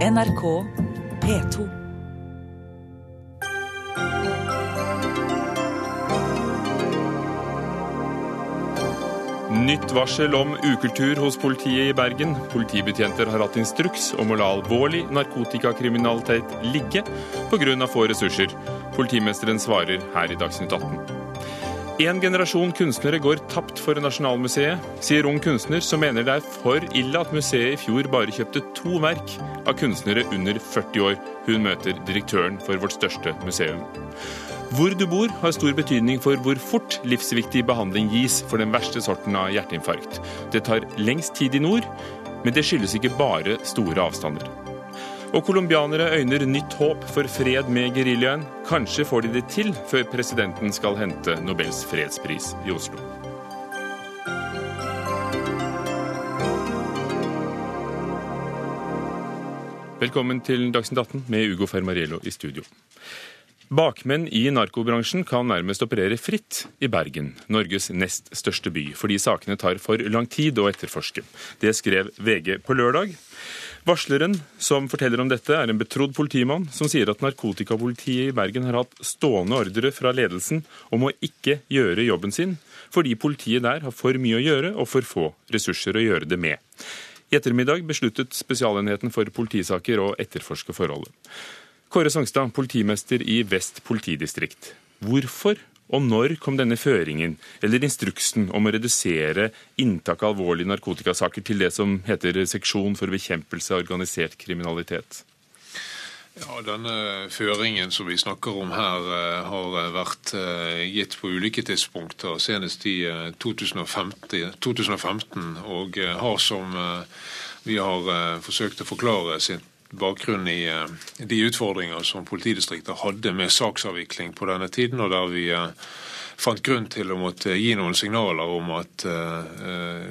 NRK P2. Nytt varsel om ukultur hos politiet i Bergen. Politibetjenter har hatt instruks om å la alvorlig narkotikakriminalitet ligge pga. få ressurser. Politimesteren svarer her i Dagsnytt 18. En generasjon kunstnere går tapt for Nasjonalmuseet, sier ung kunstner som mener det er for ille at museet i fjor bare kjøpte to verk av kunstnere under 40 år. Hun møter direktøren for vårt største museum. Hvor du bor har stor betydning for hvor fort livsviktig behandling gis for den verste sorten av hjerteinfarkt. Det tar lengst tid i nord, men det skyldes ikke bare store avstander. Og colombianere øyner nytt håp for fred med geriljaen. Kanskje får de det til før presidenten skal hente Nobels fredspris i Oslo. Velkommen til Dagsnytt 18 med Ugo Fermariello i studio. Bakmenn i narkobransjen kan nærmest operere fritt i Bergen, Norges nest største by, fordi sakene tar for lang tid å etterforske. Det skrev VG på lørdag. Varsleren som forteller om dette, er en betrodd politimann som sier at narkotikapolitiet i Bergen har hatt stående ordre fra ledelsen om å ikke gjøre jobben sin, fordi politiet der har for mye å gjøre og for få ressurser å gjøre det med. I ettermiddag besluttet Spesialenheten for politisaker å etterforske forholdet. Kåre Sangstad, politimester i Vest politidistrikt. Hvorfor og når kom denne føringen, eller instruksen, om å redusere inntak av alvorlige narkotikasaker til det som heter Seksjon for bekjempelse av organisert kriminalitet? Ja, Denne føringen som vi snakker om her, eh, har vært eh, gitt på ulike tidspunkter, senest i 2015, 2015 og har, som vi har forsøkt å forklare, sin bakgrunn i de utfordringer som politidistriktet hadde med saksavvikling på denne tiden, og der vi fant grunn til å måtte gi noen signaler om at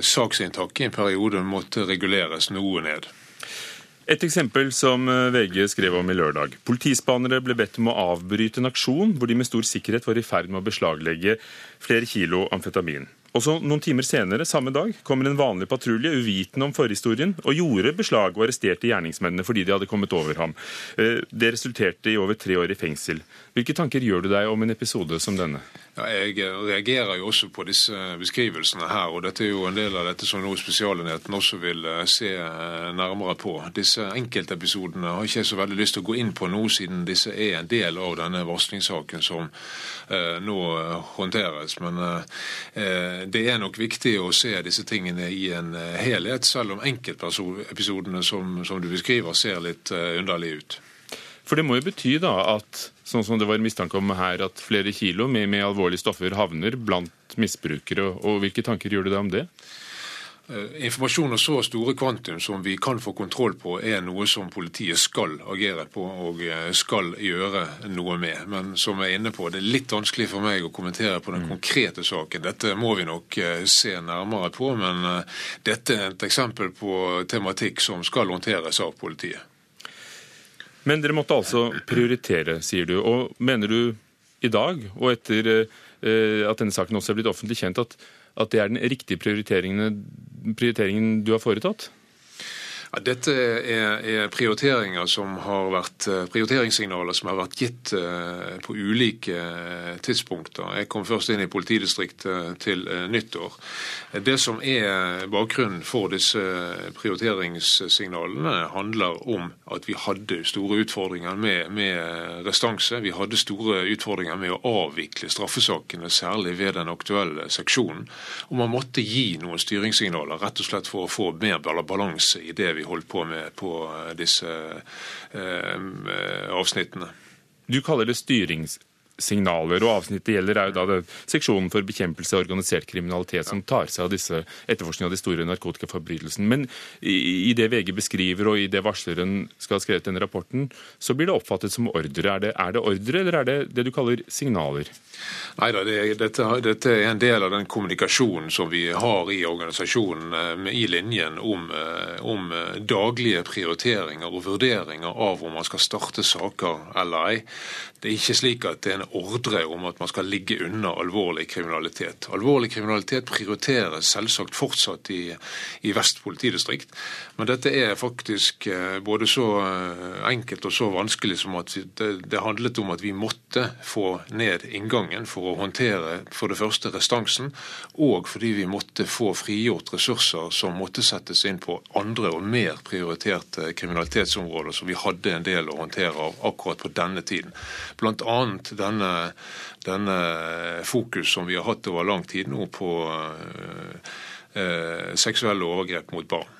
saksinntaket i en periode måtte reguleres noe ned. Et eksempel som VG skrev om i lørdag. Politispanere ble bedt om å avbryte en aksjon hvor de med stor sikkerhet var i ferd med å beslaglegge flere kilo amfetamin. Og så Noen timer senere samme dag kommer en vanlig patrulje uvitende om forhistorien og gjorde beslag og arresterte gjerningsmennene fordi de hadde kommet over ham. Det resulterte i over tre år i fengsel. Hvilke tanker gjør du deg om en episode som denne? Ja, jeg reagerer jo også på disse beskrivelsene her, og dette er jo en del av dette som nå Spesialenheten også vil se nærmere på. Disse enkeltepisodene har ikke jeg så veldig lyst til å gå inn på nå, siden disse er en del av denne varslingssaken som eh, nå håndteres. Men eh, det er nok viktig å se disse tingene i en helhet, selv om enkeltepisodene som, som du beskriver ser litt eh, underlige ut. For det må jo bety da at sånn som det var mistanke om her, at flere kilo med, med alvorlige stoffer havner blant misbrukere. Og hvilke tanker gjør du deg om det? Informasjon av så store kvantum som vi kan få kontroll på, er noe som politiet skal agere på og skal gjøre noe med. Men som jeg er inne på, det er litt vanskelig for meg å kommentere på den konkrete saken. Dette må vi nok se nærmere på, men dette er et eksempel på tematikk som skal håndteres av politiet. Men dere måtte altså prioritere, sier du. Og mener du i dag, og etter at denne saken også er blitt offentlig kjent, at, at det er den riktige prioriteringen, prioriteringen du har foretatt? Ja, dette er, er, prioriteringer som har vært, prioriteringssignaler som har vært gitt på ulike tidspunkter. Jeg kom først inn i politidistriktet til nyttår. Det som er bakgrunnen for disse prioriteringssignalene, handler om at vi hadde store utfordringer med, med restanse. Vi hadde store utfordringer med å avvikle straffesakene, særlig ved den aktuelle seksjonen. Og man måtte gi noen styringssignaler, rett og slett for å få mer balanse i det vi holdt på med på disse eh, avsnittene. Du kaller det styringssignaler, og avsnittet gjelder er jo da det, seksjonen for bekjempelse av organisert kriminalitet som tar seg av disse etterforskningen av de store narkotikaforbrytelsene. Men i, i, det VG beskriver og i det varsleren skal ha skrevet denne rapporten, så blir det oppfattet som ordre. Er det, er det ordre, eller er det det du kaller signaler? Nei da, det, dette, dette, er en del av den kommunikasjonen som vi har i organisasjonen i linjen om, om, daglige prioriteringer og vurderinger av om man skal starte saker eller ei. Det er ikke slik at det er en ordre om at man skal ligge unna alvorlig kriminalitet. Alvorlig kriminalitet prioriteres selvsagt fortsatt i, i Vest politidistrikt, men dette er faktisk eh, både så eh, enkelt og så vanskelig som at det, handlet om at vi måtte få ned inngangen for å håndtere for det første restansen, og fordi vi måtte få frigjort ressurser som måtte settes inn på andre og mer prioriterte kriminalitetsområder som vi hadde en del å håndtere av akkurat på denne tiden. Bl.a. Denne, denne fokus som vi har hatt over lang tid nå på eh, eh, seksuelle overgrep mot barn.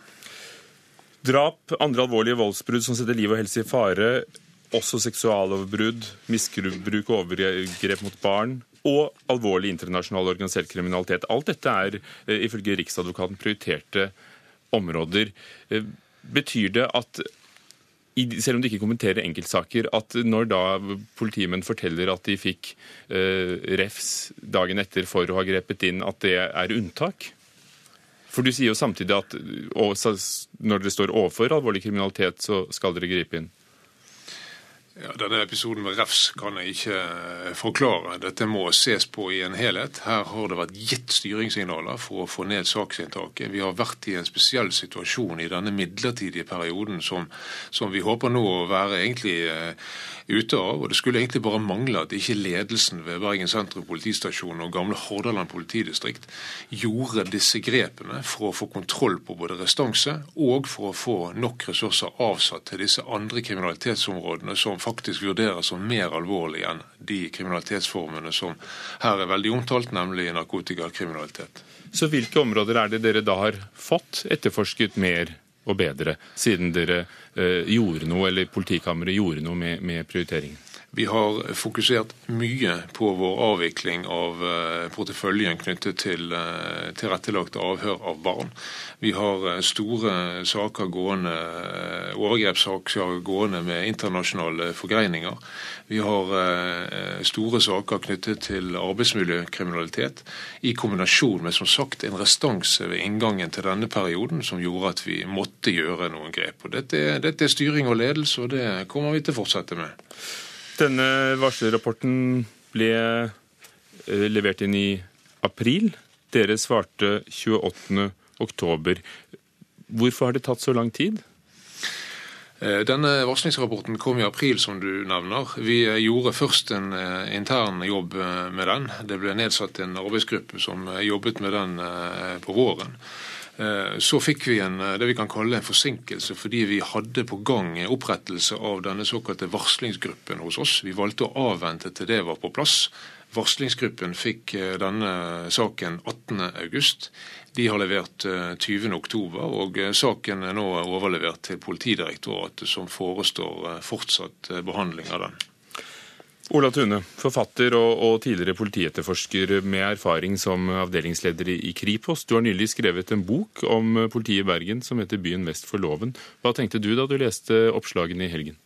Drap, andre alvorlige voldsbrudd som setter liv og helse i fare, også seksualoverbrudd, misbruk og overgrep mot barn, og alvorlig internasjonal organisert kriminalitet. Alt dette er eh, ifølge Riksadvokaten prioriterte områder. Eh, betyr det at selv om de ikke kommenterer enkeltsaker, at når da politimenn forteller at de fikk eh, refs dagen etter for å ha grepet inn, at det er unntak? For du sier jo samtidig at når dere står overfor alvorlig kriminalitet, så skal dere gripe inn. Ja, Denne episoden med refs kan jeg ikke eh, forklare. Dette må ses på i en helhet. Her har det vært gitt styringssignaler for å få ned saksinntaket. Vi har vært i en spesiell situasjon i denne midlertidige perioden som, som vi håper nå å være egentlig uh, ute av. og Det skulle egentlig bare mangle at ikke ledelsen ved Bergen sentrum politistasjon og gamle Hordaland politidistrikt gjorde disse grepene for å få kontroll på både restanse og for å få nok ressurser avsatt til disse andre kriminalitetsområdene som faktisk vurderes som mer alvorlig enn de kriminalitetsformene som her er veldig omtalt, nemlig narkotikakriminalitet. Så hvilke områder er det dere da har fått etterforsket mer og bedre, siden dere eh, gjorde noe, eller politikammeret gjorde noe med, med prioriteringen? Vi har fokusert mye på vår avvikling av eh, porteføljen knyttet til eh, tilrettelagte avhør av barn. Vi har eh, store saker gående, overgrepssaker gående med internasjonale forgreininger. Vi har store saker knyttet til arbeidsmiljøkriminalitet, i kombinasjon med som sagt en restanse ved inngangen til denne perioden som gjorde at vi måtte gjøre noen grep. Og dette, dette er styring og ledelse, og det kommer vi til å fortsette med. Denne varslerrapporten ble eh, levert inn i april. Dere svarte 28. oktober. Hvorfor har det tatt så lang tid? Eh, denne varslingsrapporten kom i april, som du nevner. Vi eh, gjorde først en intern jobb med den. Det ble nedsatt en arbeidsgruppe som jobbet med den på våren. Eh, så fikk vi en, eh, det vi kan kalle en forsinkelse fordi vi hadde på gang opprettelse av denne såkalte varslingsgruppen hos oss. Vi valgte å avvente til det var på plass. Varslingsgruppen fikk eh, denne saken 18.8. De har levert 20.10, og saken er nå overlevert til Politidirektoratet, som forestår fortsatt behandling av den. Ola Tune, forfatter og, og, tidligere politietterforsker med erfaring som avdelingsleder i Kripos. Du har nylig skrevet en bok om politiet i Bergen som heter 'Byen vest for loven'. Hva tenkte du da du leste oppslagene i helgen?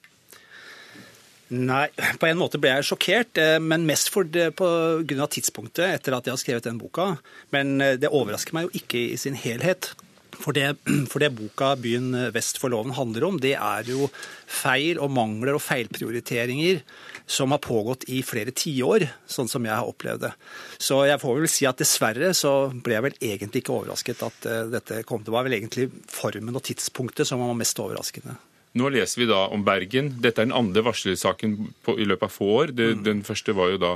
Nei, på en måte ble jeg sjokkert, eh, men mest for det, på grunn av tidspunktet etter at jeg har skrevet den boka. Men eh, det overrasker meg jo ikke i sin helhet. For det, for det, boka 'Byen vest for loven' handler om, det er jo feil og mangler og feilprioriteringer som har pågått i flere tiår, sånn som jeg har opplevd det. Så jeg får vel si at dessverre så ble jeg vel egentlig ikke overrasket at uh, dette kom. Det var vel egentlig formen og tidspunktet som var mest overraskende. Nå leser vi da om Bergen. Dette er den andre varslersaken i løpet av få år. Det, mm. Den første var jo da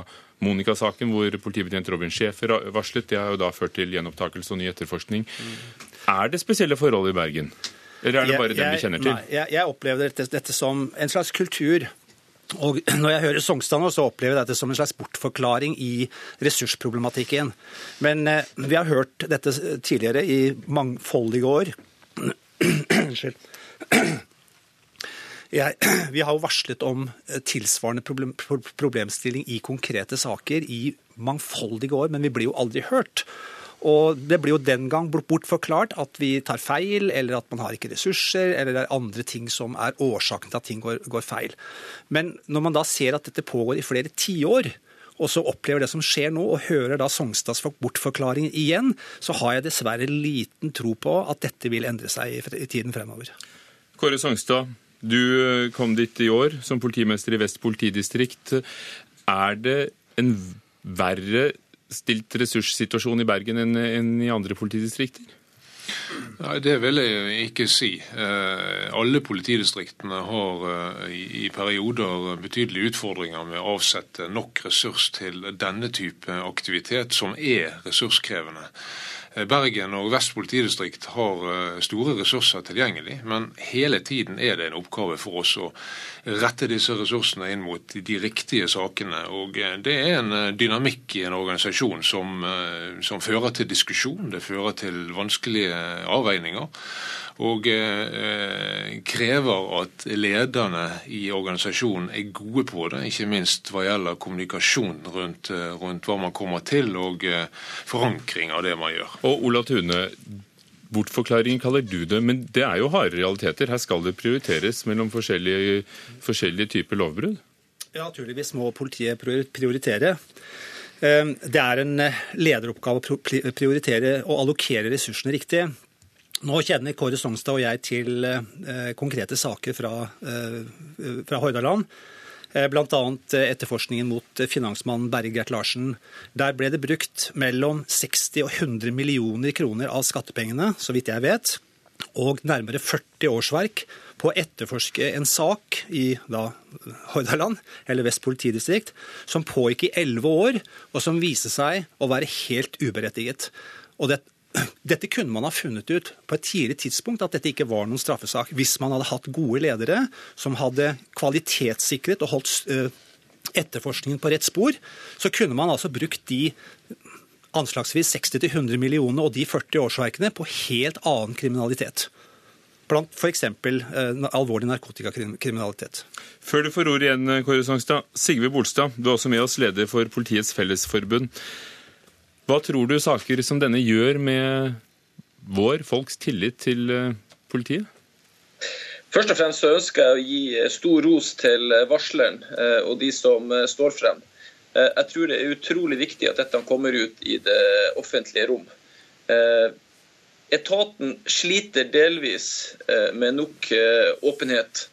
Monica-saken, hvor politibetjent Robin Schäfer varslet. Det har jo da ført til gjenopptakelse og ny etterforskning. Mm. Er det spesielle forhold i Bergen? Eller er det bare jeg, dem vi kjenner til? Nei, jeg, jeg opplever dette, dette, som en slags kultur og Når jeg hører Songstad nå, så opplever jeg dette som en slags bortforklaring i ressursproblematikken. Men eh, vi har hørt dette tidligere i mangfoldige år. Unnskyld. Jeg, vi har jo varslet om eh, tilsvarende problem, problemstilling i konkrete saker i mangfoldige år, men vi blir jo aldri hørt. Og det blir jo den gang bortforklart at vi tar feil, eller at man har ikke ressurser, eller det er andre ting som er årsaken til at ting går, går feil. Men når man da ser at dette pågår i flere tiår, og så opplever det som skjer nå, og hører da Songstads bortforklaring igjen, så har jeg dessverre liten tro på at dette vil endre seg i tiden fremover. Kåre Songstad, du kom dit i år som politimester i Vest politidistrikt. Er det en verre stilt ressurssituasjon i Bergen enn i andre politidistrikter? Nei, Det vil jeg ikke si. Eh, alle politidistriktene har eh, i perioder betydelige utfordringer med å avsette nok ressurs til denne type aktivitet, som er ressurskrevende. Eh, Bergen og Vest politidistrikt har eh, store ressurser tilgjengelig, men hele tiden er det en oppgave for oss å rette disse ressursene inn mot de riktige sakene. Og eh, Det er en dynamikk i en organisasjon som, som fører til diskusjon, det fører til vanskelige avveininger og krever at lederne i organisasjonen er gode på det, ikke minst hva gjelder kommunikasjon rundt, rundt hva man kommer til, og forankring av det man gjør. Og Ola Tune, Bortforklaring kaller du det, men det er jo harde realiteter. Her skal det prioriteres mellom forskjellige, forskjellige typer lovbrudd? Ja, naturligvis må politiet prioritere. Eh, det er en lederoppgave å prioritere og allokere ressursene riktig. Nå kjenner Kåre Songstad og jeg til eh, konkrete saker fra, eh, fra Hordaland. Eh, Bl.a. etterforskningen mot finansmannen Berge Gert Larsen. Der ble det brukt mellom 60 og 100 millioner kroner av skattepengene, så vidt jeg vet, og nærmere 40 årsverk på å etterforske en sak i da, Hordaland, eller Vest politidistrikt, som pågikk i elleve år, og som viste seg å være helt uberettiget. Og det dette kunne man ha funnet ut på et tidlig tidspunkt, at dette ikke var noen straffesak. Hvis man hadde hatt gode ledere som hadde kvalitetssikret og holdt eh, etterforskningen på rett spor, så kunne man altså brukt de anslagsvis 60-100 millionene og de 40 årsverkene på helt annen kriminalitet. Blant f.eks. Eh, alvorlig narkotikakriminalitet. Før du får ord igjen, Kåre Sangstad. Sigve Bolstad, du er også med oss, leder for Politiets Fellesforbund. Hva tror du saker som denne gjør med vår folks tillit til eh, politiet? Først og fremst så ønsker jeg å gi eh, stor ros til eh, varsleren og de som står frem. Jeg tror det er utrolig viktig at dette kommer ut i det offentlige rom. Etaten sliter delvis med nok åpenhet.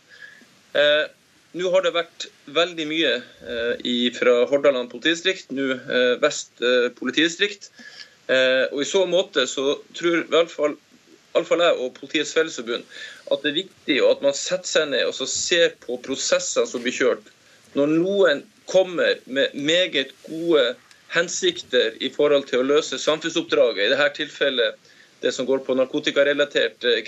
Nå har det vært veldig mye eh, fra Hordaland politidistrikt, nå eh, Vest eh, politidistrikt. Eh, og I så måte så tror i hvert fall, jeg og Politiets Fellesforbund at det er viktig at man setter seg ned og ser på prosessene som blir kjørt. Når noen kommer med meget gode hensikter i forhold til å løse samfunnsoppdraget, i dette tilfellet det som går på narkotikarelatert eh,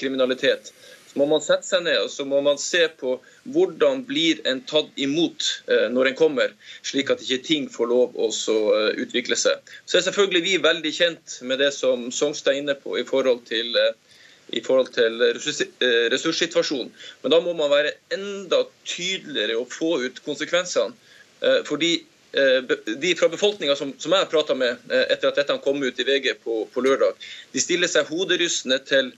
kriminalitet, må man sette seg ned og så må man se på hvordan blir en tatt imot eh, når en kommer, slik at ikke ting får lov å eh, utvikle seg. Så er selvfølgelig vi veldig kjent med det som Songstad er inne på i forhold til eh, i forhold til ressurssituasjonen. Men da må man være enda tydeligere og få ut konsekvensene. Fordi de fra befolkninga som, som, jeg prata med etter at dette kom ut i VG på, på lørdag, de stiller seg hoderystende til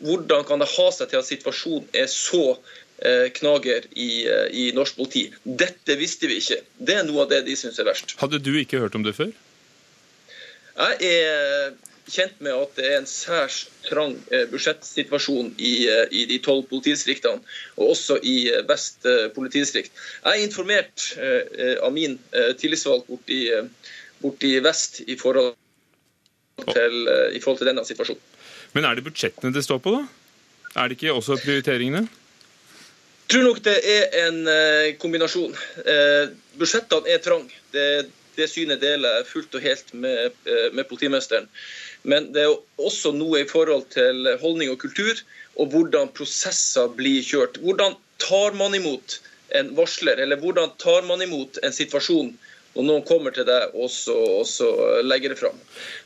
hvordan kan det ha seg til at situasjonen er så eh, knager i, eh, i, norsk politi. Dette visste vi ikke. Det er noe av det de syns er verst. Hadde du ikke hørt om det før? Jeg er kjent med at det er en særs trang eh, budsjettsituasjon i, i de tolv politidistriktene, og også i Vest politidistrikt. Jeg er informert av min tillitsvalgt borti, borti vest i forhold, til, i forhold til denne situasjonen. Men er det budsjettene det står på, da? Er det ikke også prioriteringene? Jeg tror nok det er en eh, kombinasjon. Eh, budsjettene er trang. Det, det synet deler jeg fullt og helt med, eh, med, politimesteren. Men det er også noe i forhold til holdning og kultur, og hvordan prosesser blir kjørt. Hvordan tar man imot en varsler, eller hvordan tar man imot en situasjon og noen kommer til deg og så, legger det fram.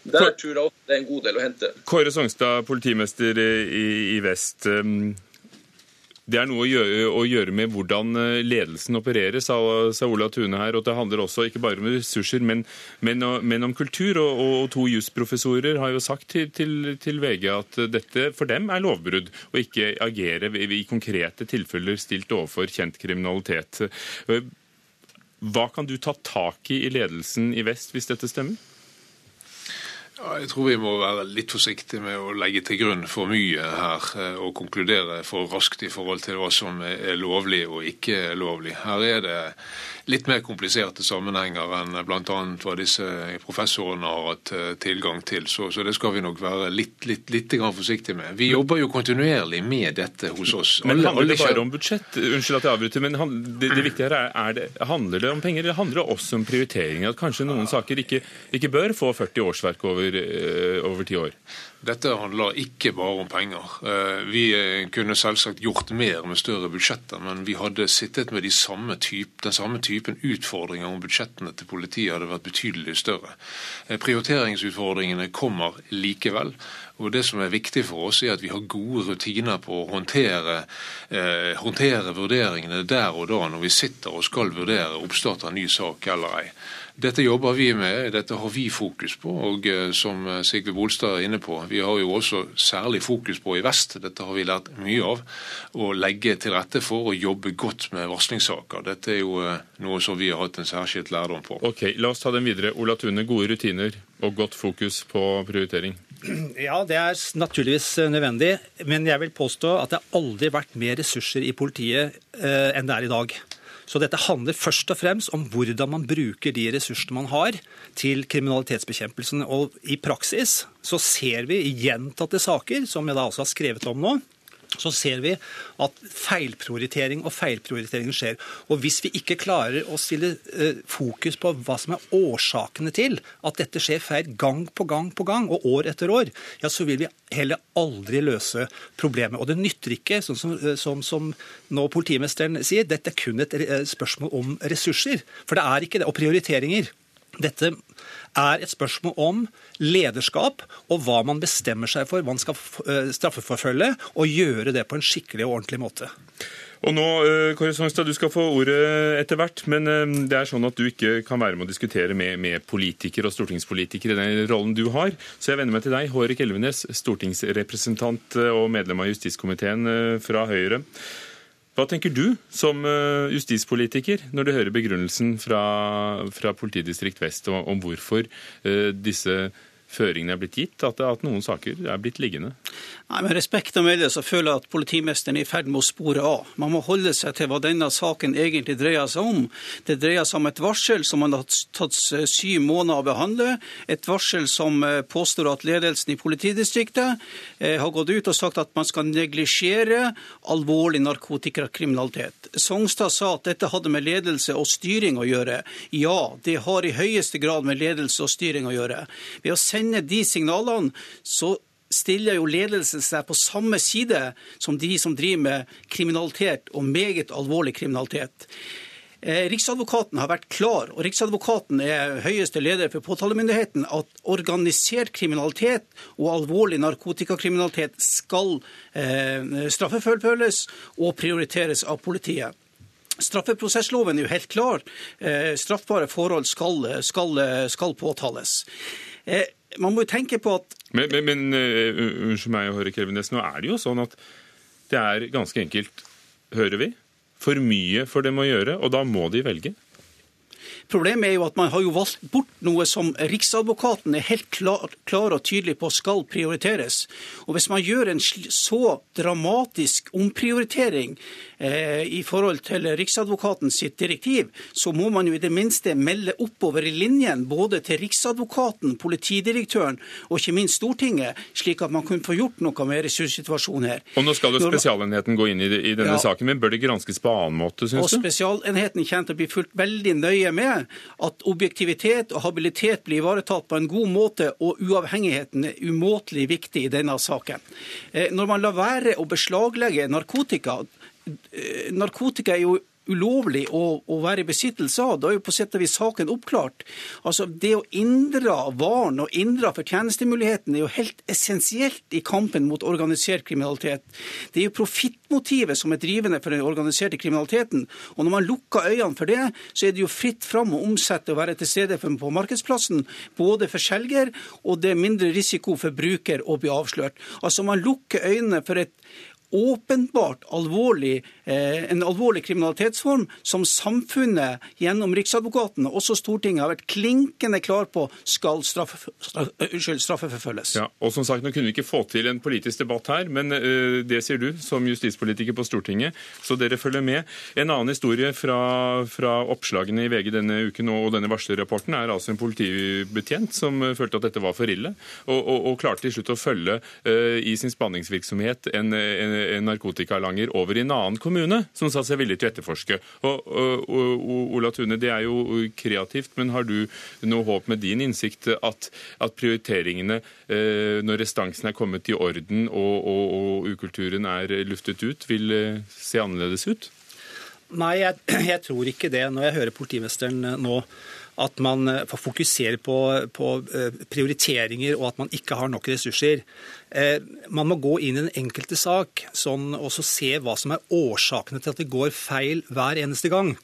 Der tror jeg også det er en god del å hente. Kåre Songstad, politimester i, i Vest. Um, det er noe å gjøre, å gjøre, med hvordan uh, ledelsen opererer, sa, sa, Ola Tune her. og Det handler også ikke bare om ressurser, men, men, men om kultur. Og, og to jusprofessorer har jo sagt til, til, til, VG at dette for dem er lovbrudd, å ikke agere i, i konkrete tilfeller stilt overfor kjent kriminalitet. Hva kan du ta tak i i ledelsen i vest hvis dette stemmer? Ja, jeg tror vi må være litt forsiktige med å legge til grunn for mye her eh, og konkludere for raskt i forhold til hva som er lovlig og ikke lovlig. Her er det litt mer kompliserte sammenhenger enn bl.a. hva disse professorene har hatt eh, tilgang til. Så, så, det skal vi nok være litt, litt, litt forsiktige med. Vi jobber jo kontinuerlig med dette hos oss. Men alle, handler det bare om budsjett? Unnskyld at jeg avbryter, men det, det viktige her er, er det, handler det om penger, eller handler det også om prioritering? At kanskje noen saker ikke, ikke bør få 40 årsverk over, eh, over ti år? Dette handler ikke bare om penger. Eh, vi kunne selvsagt gjort mer med større budsjetter, men vi hadde sittet med de samme type, den samme typen utfordringer om budsjettene til politiet hadde vært betydelig større. Eh, prioriteringsutfordringene kommer likevel. Og Det som er viktig for oss, er at vi har gode rutiner på å håndtere, eh, håndtere vurderingene der og da når vi sitter og skal vurdere oppstart av ny sak eller ei. Dette jobber vi med, dette har vi fokus på. Og eh, som Sigve Bolstad er inne på, vi har jo også særlig fokus på i vest. Dette har vi lært mye av. Å legge til rette for å jobbe godt med varslingssaker. Dette er jo eh, noe som vi har hatt en særskilt lærdom på. Ok, La oss ta den videre. Ola Tune, gode rutiner og godt fokus på prioritering. Ja, det er naturligvis nødvendig. Men jeg vil påstå at det aldri vært mer ressurser i politiet eh, enn det er i dag. Så dette handler først og fremst om hvordan man bruker de ressursene man har til kriminalitetsbekjempelsen. Og i praksis så ser vi i gjentatte saker, som jeg da også har skrevet om nå, så ser vi at feilprioritering og feilprioritering skjer. Og hvis vi ikke klarer å stille eh, fokus på hva som er årsakene til at dette skjer feil gang på gang på gang, og år etter år, ja, så vil vi heller aldri løse problemet. Og det nytter ikke, sånn som, eh, som, som nå politimesteren sier, dette er kun et eh, spørsmål om ressurser. For det er ikke det. Og prioriteringer. Dette er et spørsmål om lederskap og hva man bestemmer seg for man skal eh, straffeforfølge, og gjøre det på en skikkelig og ordentlig måte. Og nå, eh, Kåre Songstad, Du skal få ordet etter hvert, men eh, det er sånn at du ikke kan være med å diskutere med, med politikere og stortingspolitikere i den rollen du har. Så jeg vender meg til deg, Hårek Elvenes, stortingsrepresentant og medlem av justiskomiteen fra Høyre. Hva tenker du som eh, justispolitiker når du hører begrunnelsen fra, fra politidistrikt Vest om, om hvorfor uh, disse føringene er blitt gitt, at, at noen saker er blitt liggende? Nei, men Respekt å melde så føler jeg at politimesteren er i ferd med å spore av. Man må holde seg til hva denne saken egentlig dreier seg om. Det dreier seg om et varsel som man har tatt syv måneder å behandle. Et varsel som eh, påstår at ledelsen i politidistriktet eh, har gått ut og sagt at man skal neglisjere alvorlig narkotikakriminalitet. Songstad sa at dette hadde med ledelse og styring å gjøre. Ja, det har i høyeste grad med ledelse og styring å gjøre. Ved å sende de signalene så stiller jo ledelsen seg på samme side som de som driver med kriminalitet, og meget alvorlig kriminalitet. Eh, Riksadvokaten har vært klar, og Riksadvokaten er høyeste leder for påtalemyndigheten, at organisert kriminalitet og alvorlig narkotikakriminalitet skal eh, straffeforfølges og prioriteres av politiet. Straffeprosessloven er jo helt klar. Eh, straffbare forhold skal, skal, skal påtales. Eh, man må jo tenke på at Men, men, men uh, unnskyld meg, Håre Kelvenes, nå er det jo sånn at det er ganske enkelt, hører vi, for mye for dem å gjøre, og da må de velge. Problemet er jo at man har jo valgt bort noe som Riksadvokaten er helt klar, klar, og tydelig på skal prioriteres. Og Hvis man gjør en så dramatisk omprioritering i forhold til Riksadvokaten sitt direktiv, så må man jo i det minste melde oppover i linjen både til Riksadvokaten, politidirektøren og ikke minst Stortinget, slik at man kunne få gjort noe med ressurssituasjonen her. Og Nå skal jo Spesialenheten gå inn i, i denne ja. saken, men bør det granskes på annen måte, syns du? Og Spesialenheten kommer til å bli fulgt veldig nøye med at objektivitet og habilitet blir ivaretatt på en god måte, og uavhengigheten er umåtelig viktig i denne saken. Eh, når man lar være å beslaglegge narkotika eh, Narkotika er jo ulovlig å, å, være i besittelse av. Da er jo på sett og vis saken oppklart. Altså Det å inndra varen og inndra fortjenestemuligheten er jo helt essensielt i kampen mot organisert kriminalitet. Det er jo profittmotivet som er drivende for den organiserte kriminaliteten. Og når man lukker øynene for det, så er det jo fritt fram å omsette og være til stede på markedsplassen, både for selger, og det er mindre risiko for bruker å bli avslørt. Altså Man lukker øynene for et åpenbart alvorlig en alvorlig kriminalitetsform som samfunnet gjennom Riksadvokaten, også Stortinget, har vært klinkende klar på skal straffe, straff, unnskyld, straffeforfølges. Ja, og som sagt, Nå kunne vi ikke få til en politisk debatt her, men uh, det sier du som justispolitiker på Stortinget, så dere følger med. En annen historie fra, fra oppslagene i VG denne uken og denne varslerrapporten er altså en politibetjent som følte at dette var for ille, og, og, og klarte til slutt å følge uh, i sin spanningsvirksomhet en, en, en narkotikalanger over i en annen kommune, som sa seg villig til å etterforske. Og, og, og Ola Tune, det er jo kreativt, men har du noe håp med din innsikt at, at prioriteringene, uh, når restansen er kommet i orden og, og ukulturen er luftet ut, vil uh, se annerledes ut? Nei, jeg, jeg, tror ikke det. Når jeg hører politimesteren nå, at man får fokusere på, på, prioriteringer og at man ikke har nok ressurser. Man må gå inn i den enkelte sak sånn, og så se hva som er årsakene til at det går feil hver eneste gang.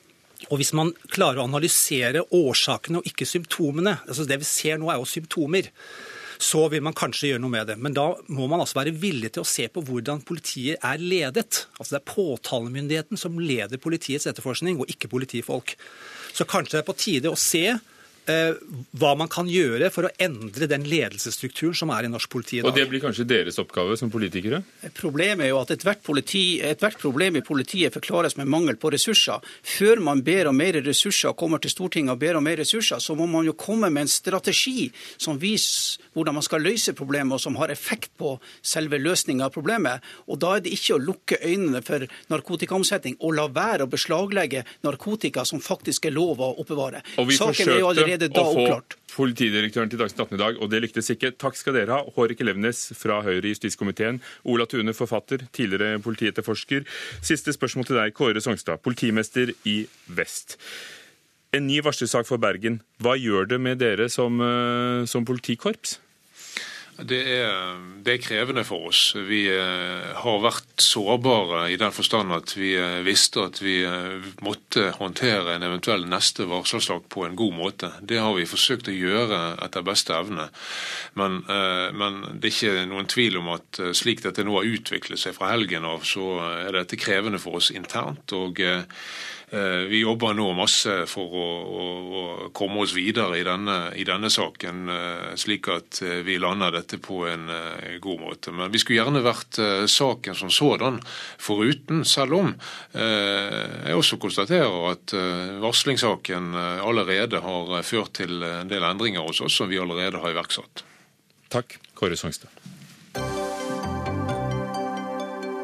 Og Hvis man klarer å analysere årsakene og ikke symptomene altså Det vi ser nå, er jo symptomer så vil man kanskje gjøre noe med det. Men da må man altså være villig til å se på hvordan politiet er ledet. Altså Det er påtalemyndigheten som leder politiets etterforskning, og ikke politifolk. Så kanskje det er på tide å se hva man kan gjøre for å endre den ledelsesstrukturen som er i norsk politi i dag. Og Det blir kanskje deres oppgave som politikere? Problemet er jo at ethvert, politi, ethvert problem i politiet forklares med mangel på ressurser. Før man ber om mer ressurser og kommer til Stortinget og ber om mer ressurser, så må man jo komme med en strategi som viser hvordan man skal løse problemet, og som har effekt på selve løsninga av problemet. Og Da er det ikke å lukke øynene for narkotikaomsetning og la være å beslaglegge narkotika som faktisk er lov å oppbevare. Og vi Saken er jo allerede allerede da oppklart. Politidirektøren til Dagsnytt 18 i dag, og det lyktes ikke. Takk skal dere ha. Hårek Elvenes fra Høyre i justiskomiteen. Ola Tune, forfatter, tidligere politietterforsker. Siste spørsmål til deg, Kåre Songstad, politimester i Vest. En ny varslersak for Bergen. Hva gjør det med dere som, eh, som politikorps? Det er, det er, krevende for oss. Vi eh, har vært sårbare i den forstand at vi eh, visste at vi eh, måtte håndtere en eventuell neste varselslag på en god måte. Det har vi forsøkt å gjøre etter beste evne. Men, men det er ikke noen tvil om at slik dette nå har utviklet seg fra helgen av, så er dette krevende for oss internt. og vi jobber nå masse for å, å, å komme oss videre i denne, i denne, saken, eh, slik at eh, vi lander dette på en god måte. Men vi skulle gjerne vært saken som sådan foruten, selv om jeg også konstaterer at varslingssaken allerede har ført til en del endringer hos oss som vi allerede har iverksatt. Takk, Kåre Songstad.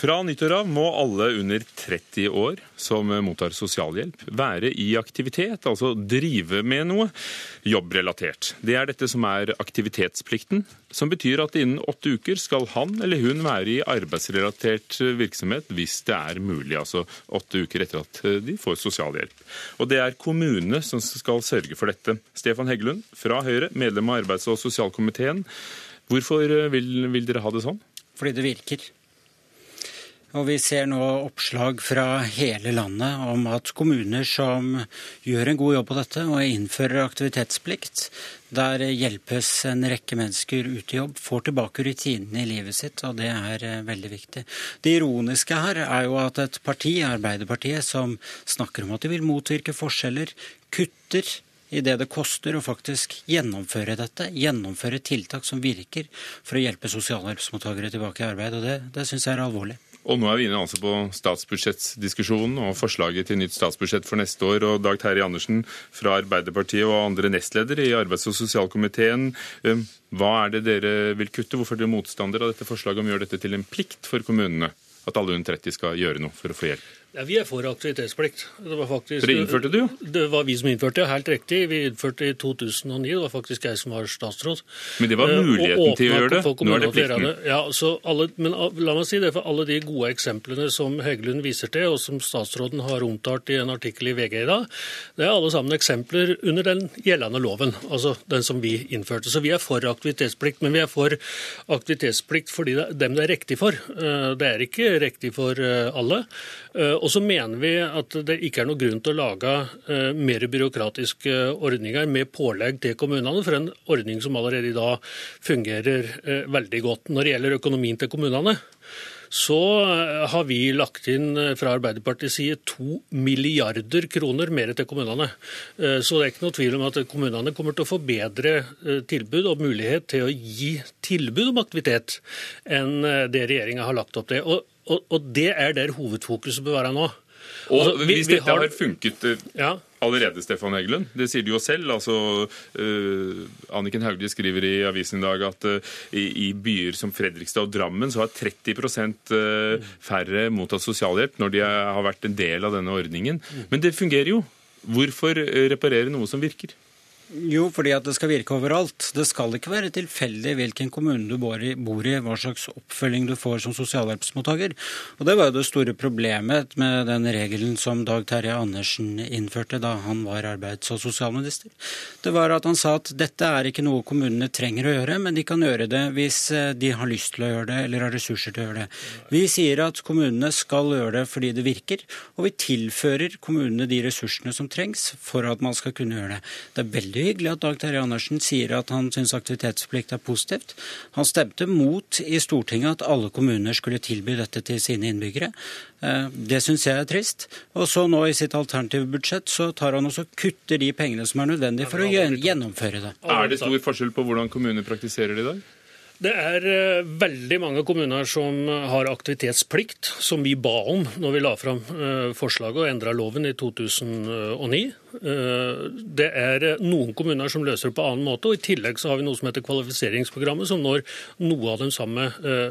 Fra nyttår av må alle under 30 år som mottar sosialhjelp, være i aktivitet, altså drive med noe jobbrelatert. Det er dette som er aktivitetsplikten, som betyr at innen åtte uker skal han eller hun være i arbeidsrelatert virksomhet hvis det er mulig, altså åtte uker etter at de får sosialhjelp. Og det er kommunene som skal sørge for dette. Stefan Heggelund fra Høyre, medlem av arbeids- og sosialkomiteen. Hvorfor vil, vil dere ha det sånn? Fordi det virker. Og vi ser nå oppslag fra hele landet om at kommuner som gjør en god jobb på dette og innfører aktivitetsplikt, der hjelpes en rekke mennesker ut i jobb, får tilbake rutinene i livet sitt, og det er eh, veldig viktig. Det ironiske her er jo at et parti, Arbeiderpartiet, som snakker om at de vil motvirke forskjeller, kutter i det det koster å faktisk gjennomføre dette, gjennomføre tiltak som virker for å hjelpe sosialhjelpsmottakere tilbake i arbeid. og Det, det syns jeg er alvorlig. Og nå er vi inne altså på statsbudsjettdiskusjonen og forslaget til nytt statsbudsjett for neste år. Og Dag Terje Andersen fra Arbeiderpartiet og andre nestledere i arbeids- og sosialkomiteen. Um, hva er det dere vil kutte? Hvorfor er dere motstandere av dette forslaget om å gjøre dette til en plikt for kommunene? At alle under 30 skal gjøre noe for å få hjelp? Ja, Vi er for aktivitetsplikt. Det var faktisk, det innførte du jo? Det var vi som innførte det, helt riktig. Vi innførte det i 2009. Det var faktisk jeg som var statsråd. Men det var eh, muligheten til å gjøre det? Nå er det plikten. Ja, alle, men la meg si det, for alle de gode eksemplene som Heggelund viser til, og som statsråden har omtalt i en artikkel i VG i dag, det er alle sammen eksempler under den gjeldende loven, altså den som vi innførte. Så vi er for aktivitetsplikt, men vi er for aktivitetsplikt fordi det er dem det er riktig for. Eh, det er ikke riktig for eh, alle. Og så mener vi at det ikke er noe grunn til å lage mer byråkratiske ordninger med pålegg til kommunene for en ordning som allerede i dag fungerer veldig godt. Når det gjelder økonomien til kommunene, så eh, har vi lagt inn eh, fra Arbeiderpartiets side to milliarder kroner mer til kommunene. Eh, så det er ikke noe tvil om at kommunene kommer til å få bedre tilbud og mulighet til å gi tilbud om aktivitet enn det regjeringa har lagt opp til. Og, og, og det er der hovedfokuset bør være nå. Og altså, vi, Hvis dette har, har funket ja allerede, Stefan Heggelund. Det sier du jo selv. altså uh, Anniken Hauglie skriver i avisen i dag at uh, i, i, byer som Fredrikstad og Drammen så har 30 uh, færre mottatt sosialhjelp når de har vært en del av denne ordningen. Men det fungerer jo. Hvorfor reparere noe som virker? Jo, fordi at det skal virke overalt. Det skal ikke være tilfeldig hvilken kommune du bor i, bor i, hva slags oppfølging du får som sosialhjelpsmottaker. Og Det var jo det store problemet med den regelen som Dag Terje Andersen innførte da han var arbeids- og sosialminister. Det var at han sa at dette er ikke noe kommunene trenger å gjøre, men de kan gjøre det hvis eh, de har lyst til å gjøre det eller har ressurser til å gjøre det. Vi sier at kommunene skal gjøre det fordi det virker, og vi tilfører kommunene de ressursene som trengs for at man skal kunne gjøre det. Det er veldig veldig hyggelig at Dag Terje Andersen sier at han syns aktivitetsplikt er positivt. Han stemte mot i Stortinget at alle kommuner skulle tilby dette til sine innbyggere. Eh, det syns jeg er trist. Og så nå i sitt alternative budsjett så tar han også kutter de pengene som er nødvendige for å gjennomføre det. Er det stor forskjell på hvordan kommuner praktiserer det i dag? Det er eh, veldig mange kommuner som har aktivitetsplikt, som vi ba om når vi la fram eh, forslaget og endra loven i 2009. Eh, det er noen kommuner som løser det på annen måte, og i tillegg så har vi noe som heter kvalifiseringsprogrammet, som når noe av den samme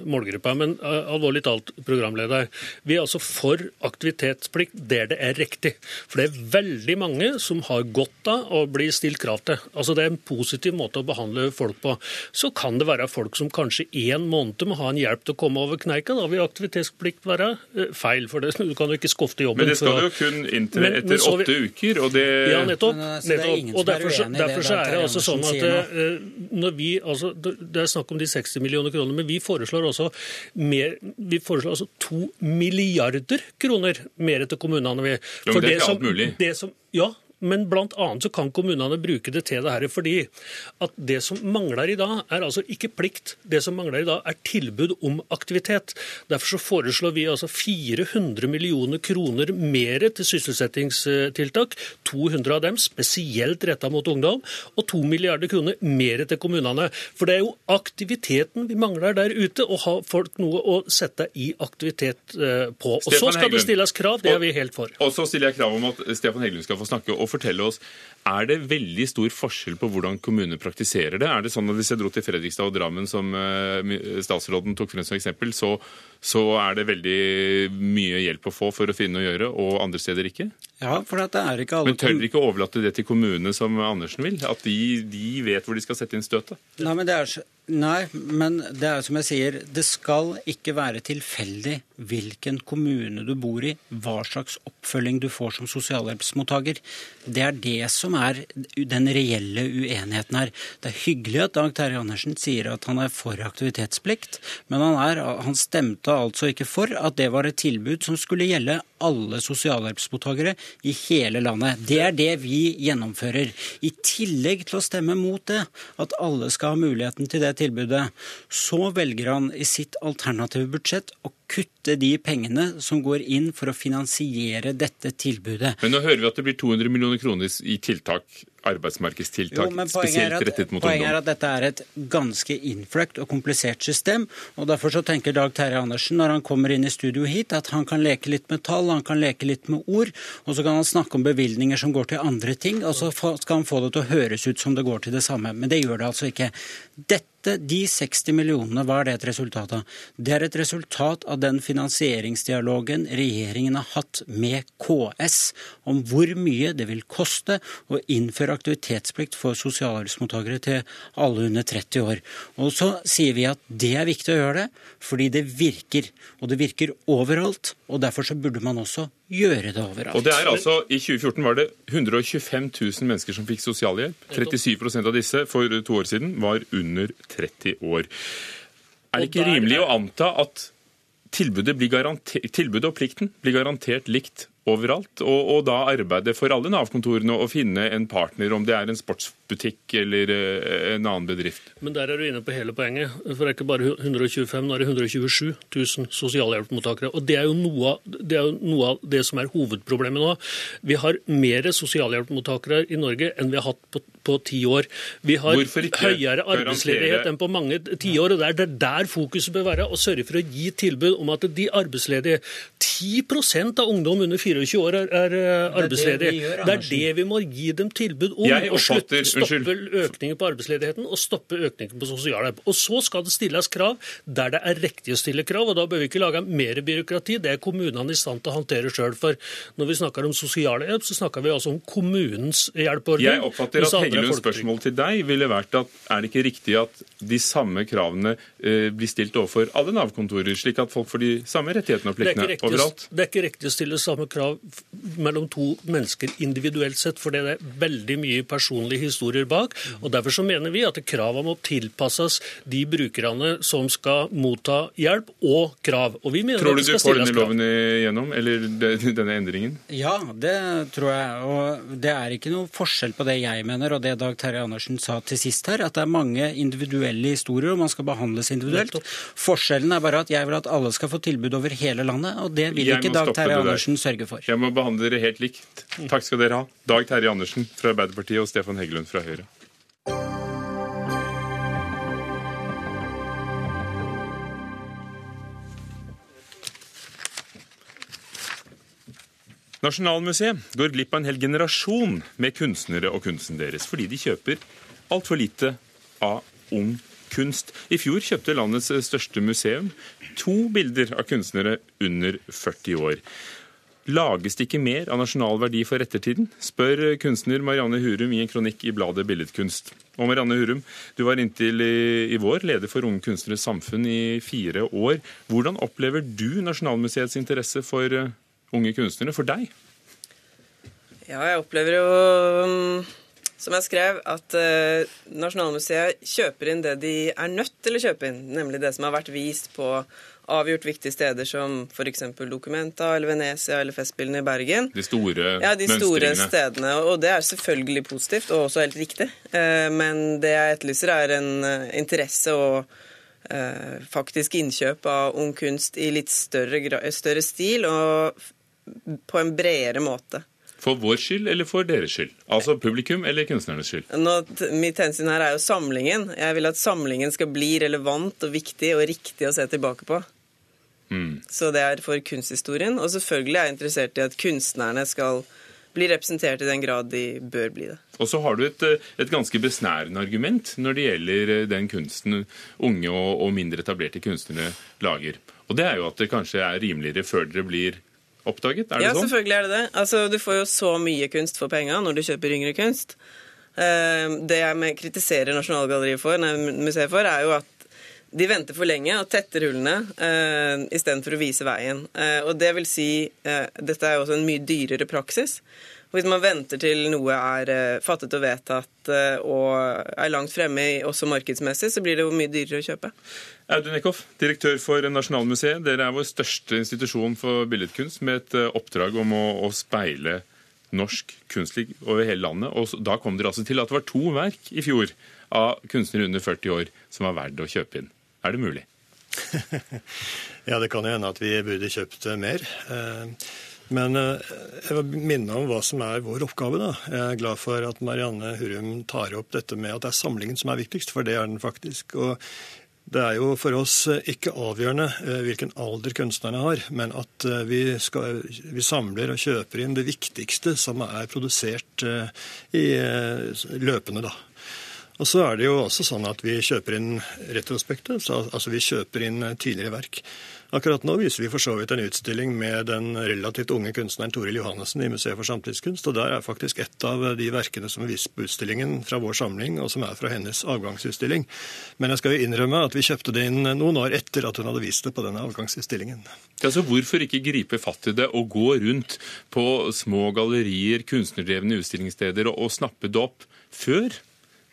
målgruppa. Men alvorlig talt, programleder, vi er altså for aktivitetsplikt der det er riktig. For det er veldig mange som har godt av å bli stilt krav til. Altså Det er en positiv måte å behandle folk på. Så kan det være folk som kanskje én måned må ha en hjelp til å komme over kneika, da vil aktivitetsplikt være eh, feil. For det, du kan jo ikke skofte jobben. Men det skal jo kun inntre etter åtte uker, og det Ja, nettopp. Altså, nettopp. Og derfor, så, derfor så er det altså sånn at uh, når vi, altså, Det er snakk om de 60 millioner kroner, men vi foreslår også mer, vi foreslår altså to milliarder kroner mer til kommunene. For ja, men det er ikke alt mulig. Det som, ja, men bl.a. så kan kommunene bruke det til det her fordi at det som mangler i dag, er altså ikke plikt. Det som mangler i dag, er tilbud om aktivitet. Derfor så foreslår vi altså 400 millioner kroner mer til sysselsettingstiltak. 200 av dem spesielt retta mot ungdom, og 2 milliarder kroner mer til kommunene. For det er jo aktiviteten vi mangler der ute, å ha folk noe å sette i aktivitet eh, på. Og så skal det stilles krav, det er vi helt for. Og så stiller jeg krav om at Stefan Heggelund skal få snakke. og fortelle oss er det veldig stor forskjell på hvordan kommuner praktiserer det? Er det sånn at Hvis jeg dro til Fredrikstad og Drammen, som eh, statsråden tok frem som eksempel, så, så, er det veldig mye hjelp å få for å finne å gjøre, og andre steder ikke? Ja, for det er ikke alle... Men tør dere ikke overlate det til kommunene, som Andersen vil? At de, de vet hvor de skal sette inn støtet? Nei, men det er Nei, men det er som jeg sier, det skal ikke være tilfeldig hvilken kommune du bor i, hva slags oppfølging du får som sosialhjelpsmottaker. Det er det som er den reelle uenigheten her. Det er hyggelig at Dag Terje Andersen sier at han er for aktivitetsplikt, men han, er, han stemte altså ikke for at det var et tilbud som skulle gjelde alle sosialhjelpsmottakere i hele landet. Det er det vi gjennomfører. I tillegg til å stemme mot det, at alle skal ha muligheten til det tilbudet, så velger han i sitt alternative budsjett å kutte de pengene som går inn for å finansiere dette tilbudet. Men nå hører vi at det blir 200 millioner kroner i tiltak, arbeidsmarkedstiltak, jo, spesielt at, rettet mot poenget ungdom. Poenget er at dette er et ganske innfløkt og komplisert system. og Derfor så tenker Dag Terje Andersen når han kommer inn i studio hit, at han kan leke litt med tall, han kan leke litt med ord, og så kan han snakke om bevilgninger som går til andre ting, og så skal han få det til å høres ut som det går til det samme. Men det gjør det altså ikke. Dette de 60 millionene, hva er det et resultat av? Det er et resultat av den finansieringsdialogen regjeringen har hatt med KS om hvor mye det vil koste å innføre aktivitetsplikt for sosialhjelpsmottakere til alle under 30 år. Og så sier vi at det er viktig å gjøre det, fordi det virker. Og det virker overalt, og derfor så burde man også gjøre det overalt. Og det er altså, I 2014 var det 125 000 mennesker som fikk sosialhjelp. 37% av disse for to år siden var under 30 år. Er det ikke rimelig å anta at tilbudet, blir tilbudet og plikten blir garantert likt overalt. Og, og da arbeide for alle Nav-kontorene å finne en partner, om det er en sportsbutikk eller eh, en annen bedrift. Men der er du inne på hele poenget. For det er ikke bare 125, nå er det 127 000 sosialhjelpsmottakere. Og det er, jo noe det er jo noe av det som er hovedproblemet nå. Vi har mer sosialhjelpsmottakere i Norge enn vi har hatt på, på ti år. Vi har høyere arbeidsledighet enn på mange tiår. Og det er der fokuset bør være, å sørge for å gi tilbud om at de arbeidsledige 10% av ungdom under 24 år er, er eh, arbeidsledige. gjør, det er det vi må gi dem tilbud om. Jeg og slutte, stoppe økningen på arbeidsledigheten og stoppe økningen på sosialhjelp. Og så skal det stilles krav der det er riktig å stille krav, og da bør vi ikke lage mer byråkrati. Det er kommunene i stand til å håndtere sjøl. For når vi snakker om sosialhjelp, så snakker vi altså om kommunens hjelpeordning. Jeg oppfatter at Heggelunds spørsmål til deg ville vært at er det ikke riktig at de samme kravene eh, blir stilt overfor alle Nav-kontorer, slik at folk får de samme rettighetene og pliktene overalt? det er ikke riktig å stille samme krav f- mellom to mennesker individuelt sett, for det er veldig mye personlige historier bak. og Derfor så mener vi at kravene må tilpasses de brukerne som skal motta hjelp, og krav. Og vi mener Tror du du får denne loven igjennom, eller denne endringen? Ja, det tror jeg. Og det er ikke noe forskjell på det jeg mener og det Dag Terje Andersen sa til sist her, at det er mange individuelle historier, og man skal behandles individuelt. Forskjellen er bare at jeg vil at alle skal få tilbud over hele landet, og det vil Jeg ikke Dag Terje. Andersen sørge for. Jeg må behandle dere helt likt. Takk skal dere ha. Dag Terje Andersen fra Arbeiderpartiet og Stefan Heggelund fra Høyre. Nasjonalmuseet går glipp av en hel generasjon med kunstnere og kunsten deres, fordi de kjøper altfor lite av ung kunst. I fjor kjøpte landets største museum to bilder av kunstnere under 40 år. Lages det ikke mer av nasjonal verdi for ettertiden? spør kunstner Marianne Hurum i en kronikk i bladet Billedkunst. Og Marianne Hurum, du var inntil i, vår leder for Unge Kunstneres Samfunn i fire år. Hvordan opplever du Nasjonalmuseets interesse for eh, unge kunstnere, for deg? Ja, jeg opplever jo, mm, som jeg skrev, at eh, Nasjonalmuseet kjøper inn det de er nødt til å kjøpe inn, nemlig det som har vært vist på avgjort viktige steder som f.eks. Documenta eller Venezia eller Festspillene i Bergen. De store Ja, de store stedene. Og det er selvfølgelig positivt, og også helt riktig. Eh, Men det jeg etterlyser, er en eh, interesse og eh, faktisk innkjøp av ung kunst i litt større, større stil og på en bredere måte. For vår skyld eller for deres skyld? Altså publikum eller kunstnernes skyld? Nå, mitt hensyn her er jo samlingen. Jeg vil at samlingen skal bli relevant og viktig og riktig å se tilbake på. Mm. Så det er for kunsthistorien. Og selvfølgelig er jeg interessert i at kunstnerne skal bli representert i den grad de bør bli det. Og så har du et, eh, et ganske besnærende argument når det gjelder eh, den kunsten unge og, og mindre etablerte kunstnere lager. Og det er jo at det kanskje er rimeligere før dere blir oppdaget? Er det ja, sånn? selvfølgelig er det det. Altså, du får jo så mye kunst for penga når du kjøper yngre kunst. Eh, Det jeg kritiserer Nasjonalgalleriet for, nei, museet for, er jo at de venter for lenge og tetter hullene uh, istedenfor å vise veien. Eh, og det vil si eh, Dette er jo også en mye dyrere praksis. Hvis man venter til noe er eh, fattet og vedtatt eh, og er langt fremme også markedsmessig, så blir det jo mye dyrere å kjøpe. Audun Eckhoff, direktør for Nasjonalmuseet. Dere er vår største institusjon for billedkunst med et eh, oppdrag om å, å speile norsk kunstliv over hele landet. Og da kom dere altså til at det var to verk i fjor av kunstnere under 40 år som var verdt å kjøpe inn. Er det mulig? Ja, det kan jo hende at vi burde kjøpt eh, mer. Eh, Men eh, jeg vil minne om hva som er vår oppgave. da. Jeg er glad for at Marianne Hurum tar opp dette med at det er samlingen som er viktigst, for det er den faktisk. Og det er jo for oss ikke avgjørende hvilken alder kunstnerne har, men at vi, skal, vi samler og kjøper inn det viktigste som er produsert i løpende, da. Og så er det jo også sånn at vi kjøper inn retrospektet, altså vi kjøper inn eh, tidligere verk. Akkurat nå viser vi for så vidt en utstilling med den relativt unge kunstneren Toril Johannessen i Museet for samtidskunst, og der er faktisk et av de verkene som vist på utstillingen fra vår samling, og som er fra hennes avgangsutstilling. Men jeg skal jo innrømme at vi kjøpte det inn noen år etter at hun hadde vist det på denne avgangsutstillingen. Altså, Hvorfor ikke gripe fatt i det og gå rundt på små gallerier, kunstnerdrevne utstillingssteder og, og snappe det opp før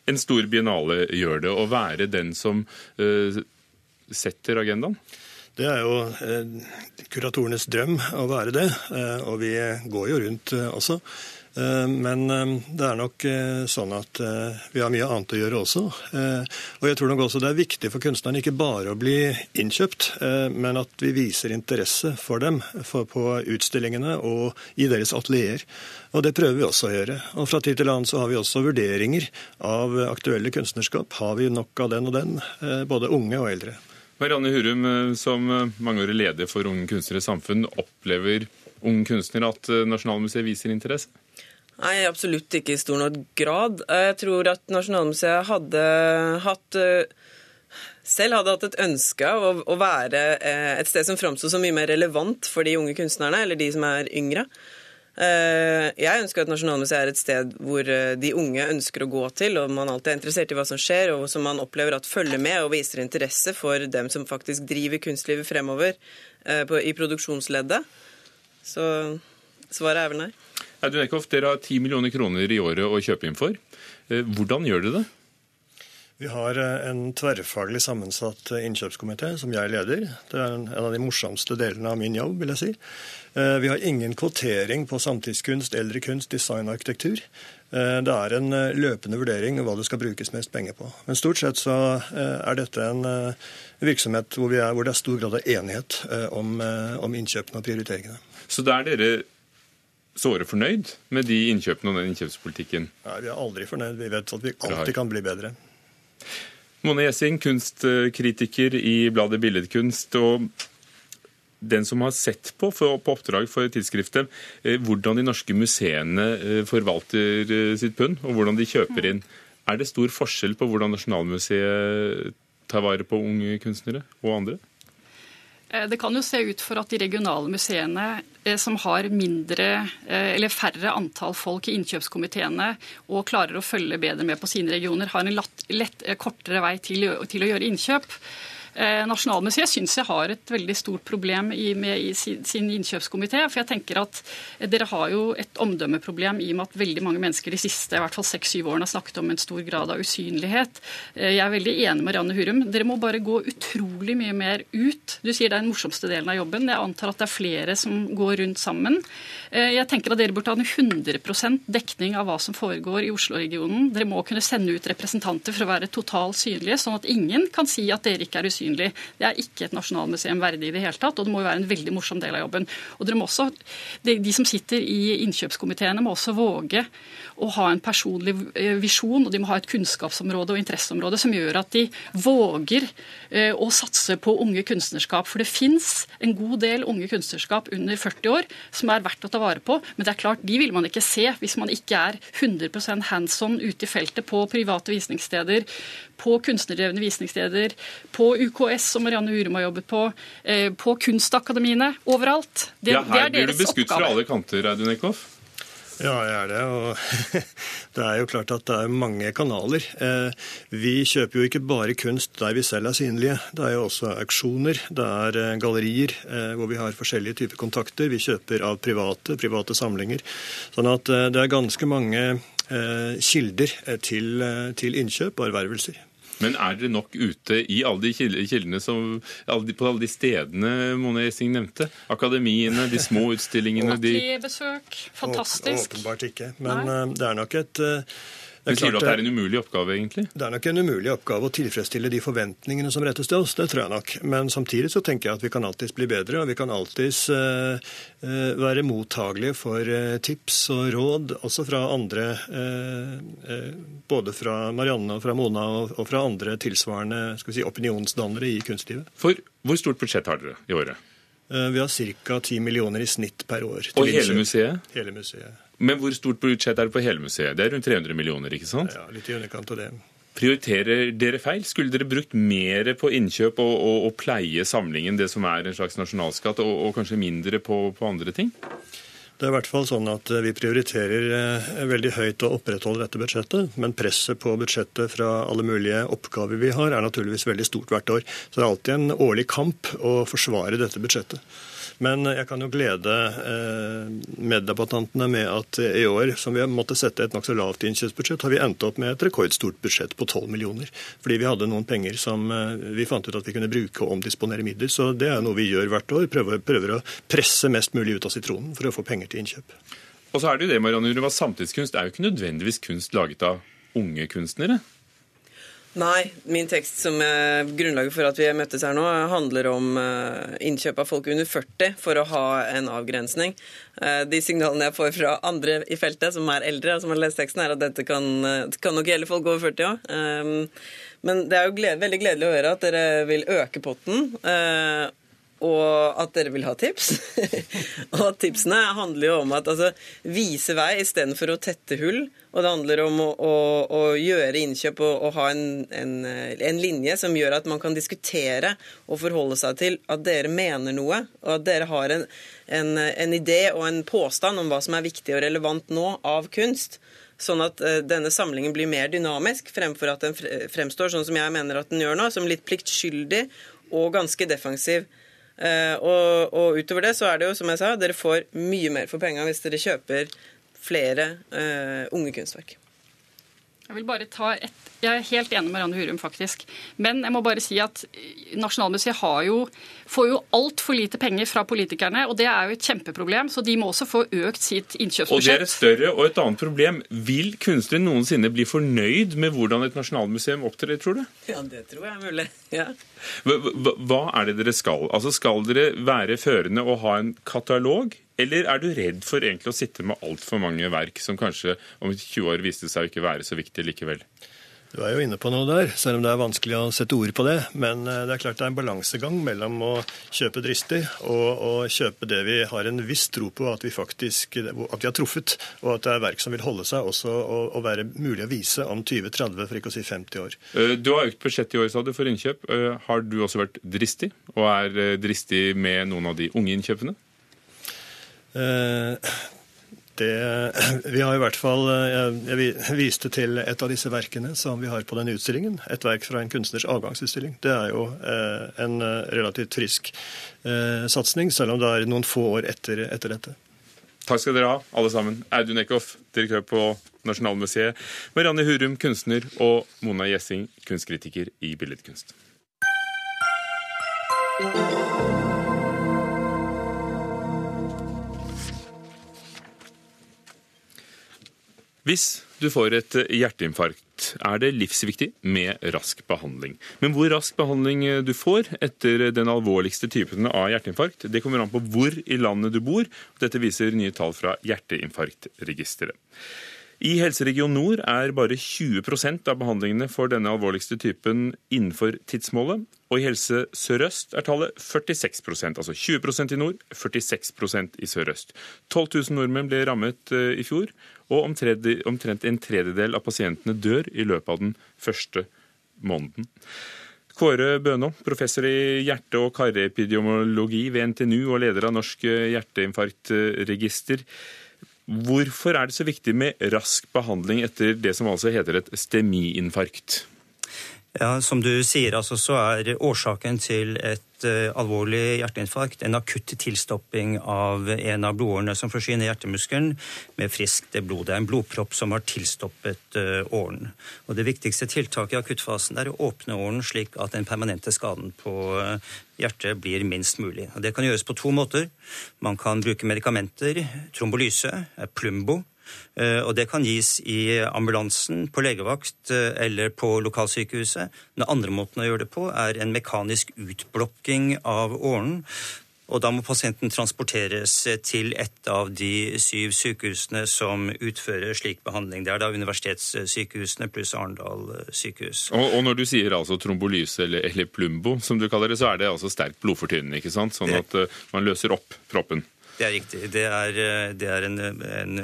en stor biennale gjør det, å være den som uh, setter agendaen? Det er jo eh, kuratorenes drøm å være det, eh, og vi går jo rundt eh, også. Eh, Men eh, det er nok eh, sånn at vi har mye annet å gjøre også. Og jeg tror nok også det er viktig for kunstnerne ikke bare å bli innkjøpt, men at vi viser interesse for dem for på utstillingene og i deres atelier. Og det prøver vi også å gjøre. Og fra tid til annen så har vi også vurderinger av aktuelle kunstnerskap. Har vi nok av den og den, både unge og eldre? Marianne Hurum, som mangeårig leder for Unge kunstneres samfunn, opplever unge kunstnere at Nasjonalmuseet viser interesse? Nei, absolutt ikke i stor nok grad. Jeg tror at Nasjonalmuseet hadde hatt eh, selv hadde hatt et ønske av å, være eh, et sted som framsto så mye mer relevant for de unge kunstnerne, eller de som er yngre. Eh, Jeg ønsker at Nasjonalmuseet er et sted hvor de unge ønsker å gå til, og man alltid er interessert i hva som skjer, og som man opplever at følger med og viser interesse for dem som faktisk driver kunstlivet fremover i produksjonsleddet. Så svaret er vel nei. Audun Eckhoff, dere har 10 millioner kroner i året å kjøpe inn for. Eh, Hvordan gjør dere det? Vi har eh, en tverrfaglig sammensatt eh, innkjøpskomité som jeg leder. Det er en av de morsomste delene av min jobb, vil jeg si. Vi har ingen kvotering på samtidskunst, eldre kunst, design og arkitektur. Det er en løpende vurdering av hva det skal brukes mest penger på. Men stort sett så er dette en virksomhet hvor, vi er, hvor det er stor grad av enighet om, om innkjøpene og prioriteringene. Så det er dere såre fornøyd med de innkjøpene og den innkjøpspolitikken? Nei, vi er aldri fornøyd. Vi vet at vi alltid kan bli bedre. Mone Gjessing, kunstkritiker i bladet Billedkunst. og den som har sett på, for, på oppdrag for tidsskriftet, eh, hvordan de norske museene eh, forvalter eh, sitt pund, og hvordan de kjøper inn. Er det stor forskjell på hvordan Nasjonalmuseet tar vare på unge kunstnere og andre? Eh, Det kan jo se ut for at de regionale museene eh, som har mindre eh, eller færre antall folk i innkjøpskomiteene og klarer å følge bedre med på sine regioner, har en lett, lett, kortere vei til, til å gjøre innkjøp. Eh, Nasjonalmuseet syns jeg har et veldig stort problem i, med i sin, innkjøpskomité. For jeg tenker at eh, dere har jo et omdømmeproblem i og med at veldig mange mennesker de siste i hvert fall seks-syv årene har snakket om en stor grad av usynlighet. Eh, Jeg er veldig enig med Ranne Hurum. Dere må bare gå utrolig mye mer ut. Du sier det er den morsomste delen av jobben. Jeg antar at det er flere som går rundt sammen. Jeg tenker at dere burde ha en 100% dekning av hva som foregår i Oslo-regionen. Dere må kunne sende ut representanter for å være totalt synlige, sånn at ingen kan si at dere ikke er usynlige. Det er ikke et nasjonalmuseum verdig i det hele tatt, og det må jo være en veldig morsom del av jobben. Og dere må også, de, de som sitter i innkjøpskomiteene, må også våge å ha en personlig eh, visjon, og de må ha et kunnskapsområde og interesseområde som gjør at de våger eh, å satse på unge kunstnerskap. For det fins en god del unge kunstnerskap under 40 år som er verdt å ta vare på, men det er klart, de vil man ikke se hvis man ikke er 100 hands on ute i feltet på private visningssteder, på kunstnerdrevne visningssteder, på UKS, som Marianne Urum har jobbet på, eh, på kunstakademiene, overalt. Det, ja, det her er blir du deres beskutt fra alle kanter, Audun Eckhoff. Ja, jeg er det. Og det er jo klart at det er mange kanaler. Eh, Vi kjøper jo ikke bare kunst der vi selv er synlige. Det er jo også auksjoner, det er eh, gallerier eh, hvor vi har forskjellige typer kontakter. Vi kjøper av private, private samlinger. Sånn at det er ganske mange eh, kilder til, til innkjøp og ervervelser. Men er dere nok ute i alle de kildene som, alle de, på alle de stedene Mone Essing nevnte? Akademiene, de små utstillingene de... Åpne besøk, fantastisk. Åpenbart ikke. Men Nei. det er nok et eh, Du sier du at det er en umulig oppgave, egentlig? Det er nok en umulig oppgave å tilfredsstille de forventningene som rettes til oss. Det tror jeg nok. Men samtidig så tenker jeg at vi kan alltids bli bedre, og vi kan alltids uh, uh, være mottagelige for uh, tips og råd, også fra andre, både fra Marianne og fra Mona og, og fra andre tilsvarende skal vi si, opinionsdannere i kunstlivet. For hvor stort budsjett har dere i året? Vi har ca. 10 millioner i snitt per år. Og hele museet? Hele museet. Men hvor stort budsjett er det på hele museet? Det er rundt 300 millioner, ikke sant? Ja, litt i underkant av det. Prioriterer dere feil? Skulle dere brukt mer på innkjøp og, og, og pleie samlingen, det som er en slags nasjonalskatt, og, og kanskje mindre på, på andre ting? Det er i hvert fall sånn at eh, vi prioriterer eh, veldig høyt å opprettholde dette budsjettet, men presset på budsjettet fra alle mulige oppgaver vi har, er naturligvis veldig stort hvert år. Så det er alltid en årlig kamp å forsvare dette budsjettet. Men jeg kan jo glede eh, meddebattantene med at i år, som vi måtte sette et nokså lavt innkjøpsbudsjett, har vi endt opp med et rekordstort budsjett på 12 millioner. Fordi vi hadde noen penger som eh, vi fant ut at vi kunne bruke og omdisponere midler. Så det er noe vi gjør hvert år. Prøver, prøver å presse mest mulig ut av sitronen for å få penger til innkjøp. Og så er det jo det, Marianne at Samtidskunst er jo ikke nødvendigvis kunst laget av unge kunstnere. Nei, min tekst som er grunnlaget for at vi møttes her nå, handler om eh, innkjøp av folk under 40 for å ha en avgrensning. Eh, de signalene jeg får fra andre i feltet som er eldre, som har lest teksten, er at dette kan, eh, kan nok gjelde folk over 40 òg. Men det er jo gled, veldig gledelig å høre at dere vil øke potten og at dere vil ha tips. og tipsene handler jo om at altså, vise vei istedenfor å tette hull. Og det handler om å, å, å gjøre innkjøp og, og ha en, en, en, linje som gjør at man kan diskutere og forholde seg til at dere mener noe, og at dere har en, en idé og en påstand om hva som er viktig og relevant nå av kunst. Sånn at uh, denne samlingen blir mer dynamisk, fremfor at den fremstår sånn som jeg mener at den gjør nå, som litt pliktskyldig og ganske defensiv. Uh, og, og, utover det så er det jo, som jeg sa, dere får mye mer for penga hvis dere kjøper flere uh, unge kunstverk. Jeg vil bare ta et, jeg er helt enig med Randi Hurum, faktisk. Men jeg må bare si at Nasjonalmuseet jo, får jo altfor lite penger fra politikerne. og Det er jo et kjempeproblem, så de må også få økt sitt innkjøpsbudsjett. Og det er et større og et annet problem. Vil kunstnere noensinne bli fornøyd med hvordan et nasjonalmuseum opptrer, tror du? Ja, det tror jeg er mulig. Ja. Hva, hva er det dere skal? Altså Skal dere være førende og ha en katalog? Eller er du redd for egentlig å sitte med altfor mange verk som kanskje om 20 år viste seg å ikke være så viktige likevel? Du er jo inne på noe der, selv om det er vanskelig å sette ord på det. Men eh, det er klart det er en balansegang mellom å kjøpe dristig og å kjøpe det vi har en viss tro på at vi faktisk at vi har truffet, og at det er verk som vil holde seg også og, være mulig å vise om 20-30, for ikke å si 50 år. Eh, du har økt budsjett i år, sa du, for innkjøp. Eh, har du også vært dristig, og er dristig med noen av de unge innkjøpene? Eh, det, vi har i hvert fall, eh, Jeg viste til et av disse verkene som vi har på denne utstillingen. Et verk fra en kunstners avgangsutstilling. Det er jo eh, en relativt frisk satsing, selv om det er noen få år etter, etter dette. Takk skal dere ha, alle sammen. Audun Eckhoff, direktør på Nasjonalmuseet. Marianne Hurum, kunstner, og Mona Gjessing, kunstkritiker i billedkunst. Hvis du får et hjerteinfarkt, er det livsviktig med rask behandling. Men hvor rask behandling du får etter den alvorligste typen av hjerteinfarkt, det kommer an på hvor i landet du bor. Dette viser nye tall fra Hjerteinfarktregisteret. I Helseregion Nord er bare 20% av behandlingene for denne alvorligste typen innenfor tidsmålet. Og i Helse Sør-Øst er tallet 46% altså 20% i nord, 46% i sørøst. 12 000 nordmenn ble rammet eh, i fjor, og omtrent en tredjedel av pasientene dør i løpet av den første måneden. Kåre Bønå, professor i hjerte- og karepidemiologi ved NTNU og leder av Norsk hjerteinfarktregister. Hvorfor er det så viktig med rask behandling etter det som altså heter et stemiinfarkt? Ja, Som du sier, altså, så er årsaken til et uh, alvorlig hjerteinfarkt en akutt tilstopping av en av blodårene som forsyner hjertemuskelen med friskt blod. Det er en blodpropp som har tilstoppet uh, åren. Og Det viktigste tiltaket i akuttfasen er å åpne åren slik at den permanente skaden på uh, hjertet blir minst mulig. Og Det kan gjøres på to måter. Man kan bruke medikamenter. Trombolyse plumbo og det kan gis i ambulansen, på legevakt eh, eller på lokalsykehuset. Den andre måten å gjøre det på er en mekanisk utblokking av åren. Og da må pasienten transporteres til et av de syv sykehusene som utfører slik behandling. Det er da universitetssykehusene pluss Arendal sykehus. Og, og, når du sier altså trombolyse eller, eller, plumbo, som du kaller det, så er det altså sterkt blodfortynnende, ikke sant? Sånn at uh, man løser opp proppen? Det er riktig. Det er, det er en, en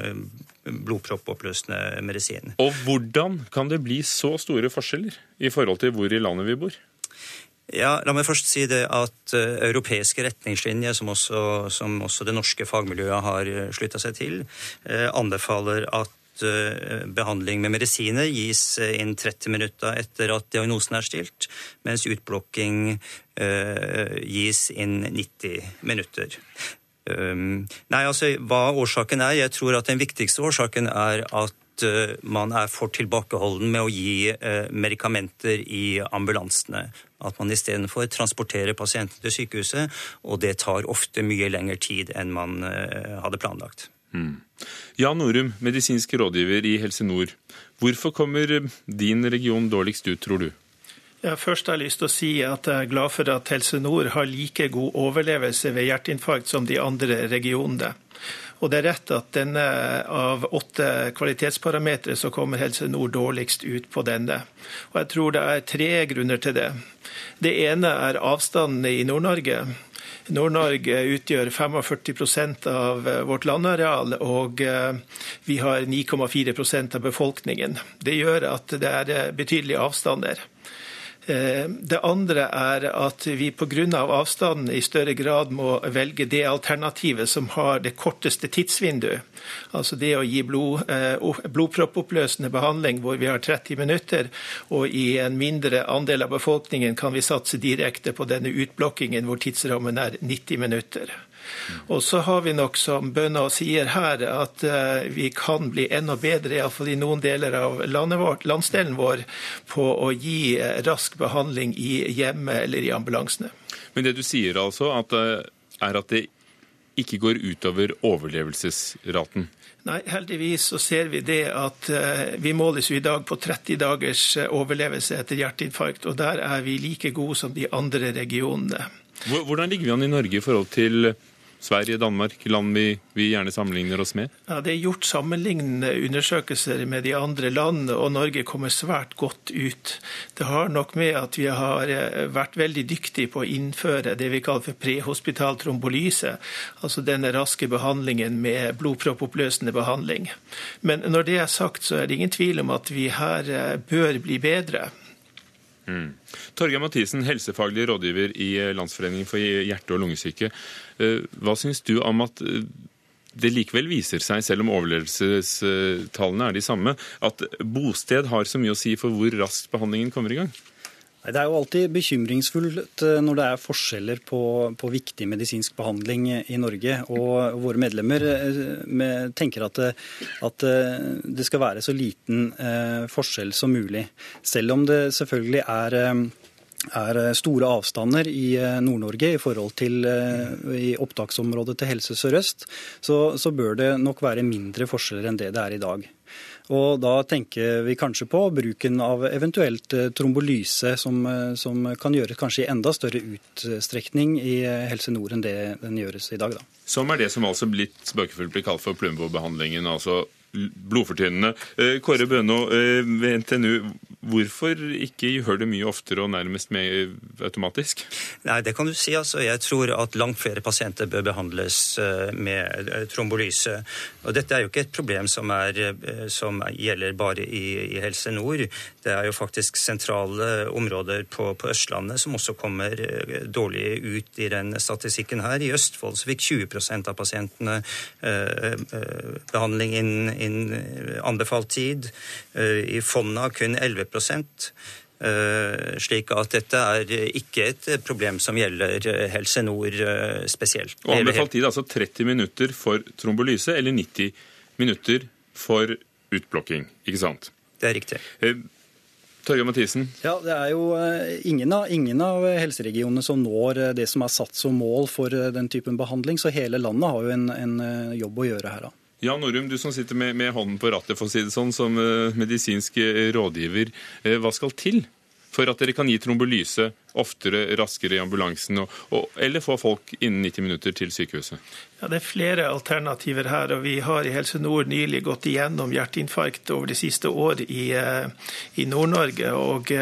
blodproppoppløsende medisin. Og hvordan kan det bli så store forskjeller i forhold til hvor i landet vi bor? Ja, La meg først si det at uh, europeiske retningslinjer, som også, som også, det norske fagmiljøet har eh, slutta seg til, uh, anbefaler at behandling med medisiner gis innen 30 minutter etter at diagnosen er stilt, mens utblokking gis innen 90 minutter. Nei, altså, Hva årsaken er? Jeg tror at den viktigste årsaken er at man er for tilbakeholden med å gi medikamenter i ambulansene. At man istedenfor transporterer pasienten til sykehuset, og det tar ofte mye lengre tid enn man hadde planlagt. Mm. Jan Norum, medisinsk rådgiver i Helse Nord. Hvorfor kommer din region dårligst ut, tror du? Ja, først har jeg lyst til å si at jeg er glad for at Helse Nord har like god overlevelse ved hjerteinfarkt som de andre regionene. Og det er rett at denne av åtte kvalitetsparametere så kommer Helse Nord dårligst ut på denne. Og jeg tror det er tre grunner til det. Det ene er avstanden i Nord-Norge. Nord-Norge utgjør 45% av vårt landareal, og vi har 9,4% av befolkningen. Det gjør at det er betydelige avstander. Det andre er at vi pga. avstanden i større grad må velge det alternativet som har det korteste tidsvinduet. Altså det å gi blod, blodproppoppløsende behandling hvor vi har 30 minutter, og i en mindre andel av befolkningen kan vi satse direkte på denne utblokkingen hvor tidsrammen er 90 minutter. Og så har vi nok, som bønder sier her, at vi kan bli enda bedre, iallfall i noen deler av landet vårt, landsdelen vår, på å gi rask behandling i hjemmet eller i ambulansene. Men det du sier altså, at, er at det ikke går utover overlevelsesraten? Nei, heldigvis så ser vi det at vi måles jo i dag på 30 dagers overlevelse etter hjerteinfarkt, og der er vi like gode som de andre regionene. Hvordan ligger vi an i Norge i forhold til Sverige, Danmark, land vi, vi, gjerne sammenligner oss med? Ja, Det er gjort sammenlignende undersøkelser med de andre land, og Norge kommer svært godt ut. Det har nok med at vi har vært veldig dyktige på å innføre det vi kaller for prehospital trombolyse, altså denne raske behandlingen med blodproppoppløsende behandling. Men når det er sagt, så er det ingen tvil om at vi her bør bli bedre. Mm. Torgeir Mathisen, helsefaglig rådgiver i Landsforeningen for hjerte- og lungesyke. Hva syns du om at det likevel viser seg, selv om overlevelsestallene er de samme, at bosted har så mye å si for hvor raskt behandlingen kommer i gang? Det er jo alltid bekymringsfullt når det er forskjeller på, på, viktig medisinsk behandling i Norge. Og våre medlemmer tenker at, at det skal være så liten forskjell som mulig. Selv om det selvfølgelig er er store avstander i Nord-Norge i forhold til i opptaksområdet til Helse Sør-Øst, så, så bør det nok være mindre forskjeller enn det det er i dag. Og da tenker vi kanskje på bruken av eventuelt trombolyse, som, som kan gjøres kanskje i enda større utstrekning i Helse Nord enn det den gjøres i dag. Da. Som er det som altså blitt spøkefullt blir kalt for plumbobehandlingen. altså blodfortynnende. Kåre Bøno ved NTNU, hvorfor ikke gjør det mye oftere og nærmest med automatisk? Nei, Det kan du si. altså. Jeg tror at langt flere pasienter bør behandles med trombolyse. Og Dette er jo ikke et problem som, er, som gjelder bare i, i, Helse Nord. Det er jo faktisk sentrale områder på, på, Østlandet som også kommer dårlig ut i den statistikken her. I Østfold så fikk 20 av pasientene eh, behandling innen innen anbefalt tid. I Fonna kun 11% slik at dette er ikke et problem som gjelder Helse Nord spesielt. Og anbefalt tid altså 30 minutter for trombolyse eller 90 minutter for utblokking, ikke sant? Det er riktig. Torgeir Mathisen? Ja, Det er jo ingen av, ingen av, helseregionene som når det som er satt som mål for den typen behandling, så hele landet har jo en, en jobb å gjøre her. da. Jan Norum, du som sitter med, med, hånden på rattet for å si det sånn, som uh, medisinsk rådgiver. Uh, hva skal til for at dere kan gi trombolyse oftere, raskere i ambulansen, og, og, eller få folk innen 90 minutter til sykehuset? Ja, Det er flere alternativer her. og Vi har i Helse Nord nylig gått igjennom hjerteinfarkt over de siste år i, i Nord-Norge og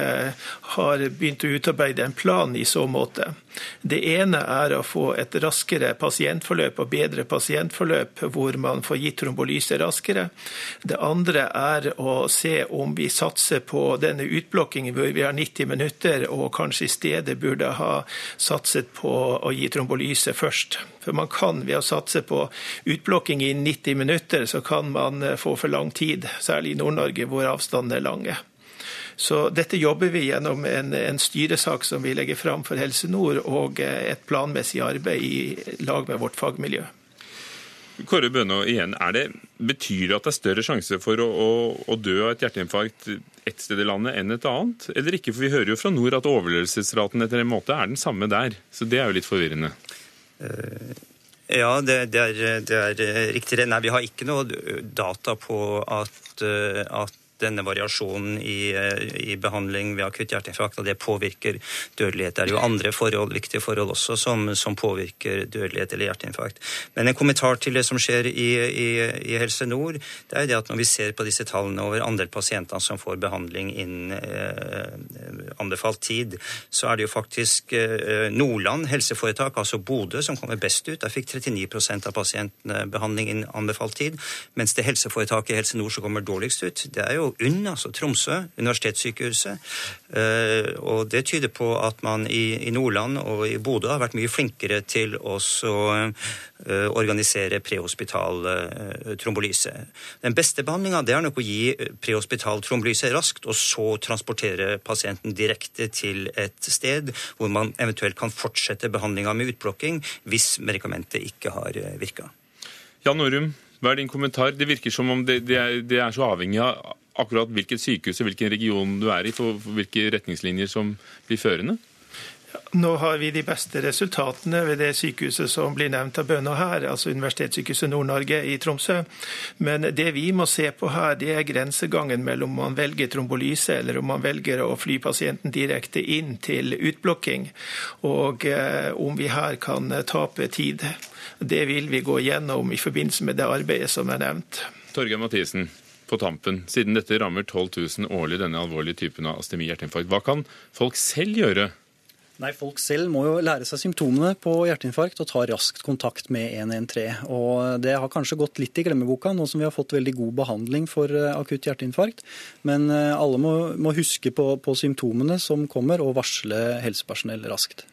har begynt å utarbeide en plan i så måte. Det ene er å få et raskere pasientforløp og bedre pasientforløp hvor man får gitt trombolyse raskere. Det andre er å se om vi satser på denne utblokkingen hvor vi har 90 minutter og kanskje i stedet burde ha satset på å gi trombolyse først. For man kan ved å satse på utblokking i 90 minutter, så kan man få for lang tid, særlig i Nord-Norge hvor avstandene er lange. Så dette jobber vi gjennom en, en styresak som vi legger fram for Helse Nord, og et planmessig arbeid i lag med vårt fagmiljø. Kåre Bønå, igjen, det, Betyr det at det er større sjanse for å, å, å, dø av et hjerteinfarkt ett sted i landet enn et annet? Eller ikke? For vi hører jo fra nord at overlevelsesraten etter en måte er den samme der. Så det er jo litt forvirrende. Uh, ja, det, det, er, det, er, riktig. Nei, vi har ikke noe data på at, at denne variasjonen i, eh, i behandling ved akutt hjerteinfarkt, og det påvirker dødelighet. Det er jo andre forhold, viktige forhold også som, som påvirker dødelighet eller hjerteinfarkt. Men en kommentar til det som skjer i, i, i, Helse Nord, det er det at når vi ser på disse tallene over andel pasienter som får behandling innen eh, anbefalt tid, så er det jo faktisk eh, Nordland helseforetak, altså Bodø, som kommer best ut. Der fikk 39% av pasientene behandling innen anbefalt tid, mens det helseforetaket i Helse Nord som kommer dårligst ut, det er jo UNN, altså Tromsø, universitetssykehuset. Eh, og det tyder på at man i Nordland og i Bodø har vært mye flinkere til å eh, organisere prehospital eh, trombolyse. Den beste behandlinga er nok å gi prehospital trombolyse raskt, og så transportere pasienten direkte til et sted hvor man eventuelt kan fortsette behandlinga med utblokking hvis medikamentet ikke har virka. Jan Norum, hva er din kommentar? Det virker som om det, det, er, det er så avhengig av akkurat hvilket sykehus og hvilken region du er i, for hvilke retningslinjer som blir førende? Nå har vi de beste resultatene ved det sykehuset som blir nevnt av Bøna her, altså Universitetssykehuset Nord-Norge i Tromsø. Men det vi må se på her, det er grensegangen mellom om man velger trombolyse eller om man velger å fly pasienten direkte inn til utblokking, og eh, om vi her kan tape tid. Det vil vi gå gjennom i forbindelse med det arbeidet som er nevnt. Torgeir Mathisen, på tampen, siden dette rammer 12 000 årlig, denne alvorlige typen av astemi-hjerteinfarkt. Hva kan folk selv gjøre? Nei, Folk selv må jo lære seg symptomene på hjerteinfarkt og ta raskt kontakt med 113. Og Det har kanskje gått litt i glemmeboka nå som vi har fått veldig god behandling for eh, akutt hjerteinfarkt. Men eh, alle må, må huske på, på symptomene som kommer, og varsle helsepersonell raskt.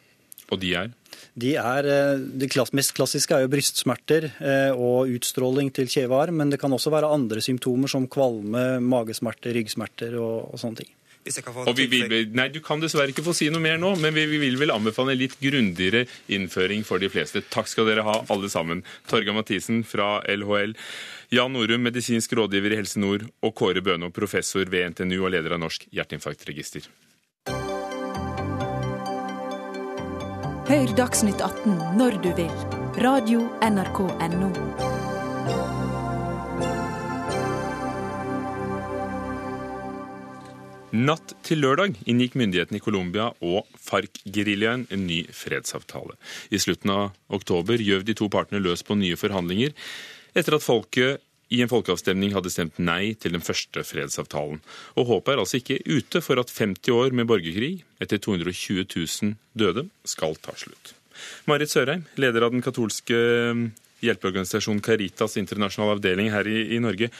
Og de er? De er, eh, det mest klassiske er jo brystsmerter eh, og utstråling til kjevearm, men det kan også være andre symptomer som kvalme, magesmerter, ryggsmerter og, og sånne ting. Og vi vil, nei, Du kan dessverre ikke få si noe mer nå, men vi, vi vil vel anbefale en litt grundigere innføring for de fleste. Takk skal dere ha, alle sammen. Torgeir Mathisen fra LHL, Jan Norum, medisinsk rådgiver i Helse Nord, og Kåre Bøno, professor ved NTNU og leder av Norsk hjerteinfarktregister. Hør Dagsnytt 18 når du vil. Radio NRK Radio.nrk.no. Natt til lørdag inngikk myndighetene i Colombia og FARC-geriljaen en ny fredsavtale. I slutten av oktober gjøv de to partene løs på nye forhandlinger etter at folket i en folkeavstemning hadde stemt nei til den første fredsavtalen. Og håpet er altså ikke ute for at 50 år med borgerkrig, etter 220 000 døde, skal ta slutt. Marit Sørheim, leder av den katolske um, hjelpeorganisasjonen Caritas internasjonale avdeling her i, i Norge.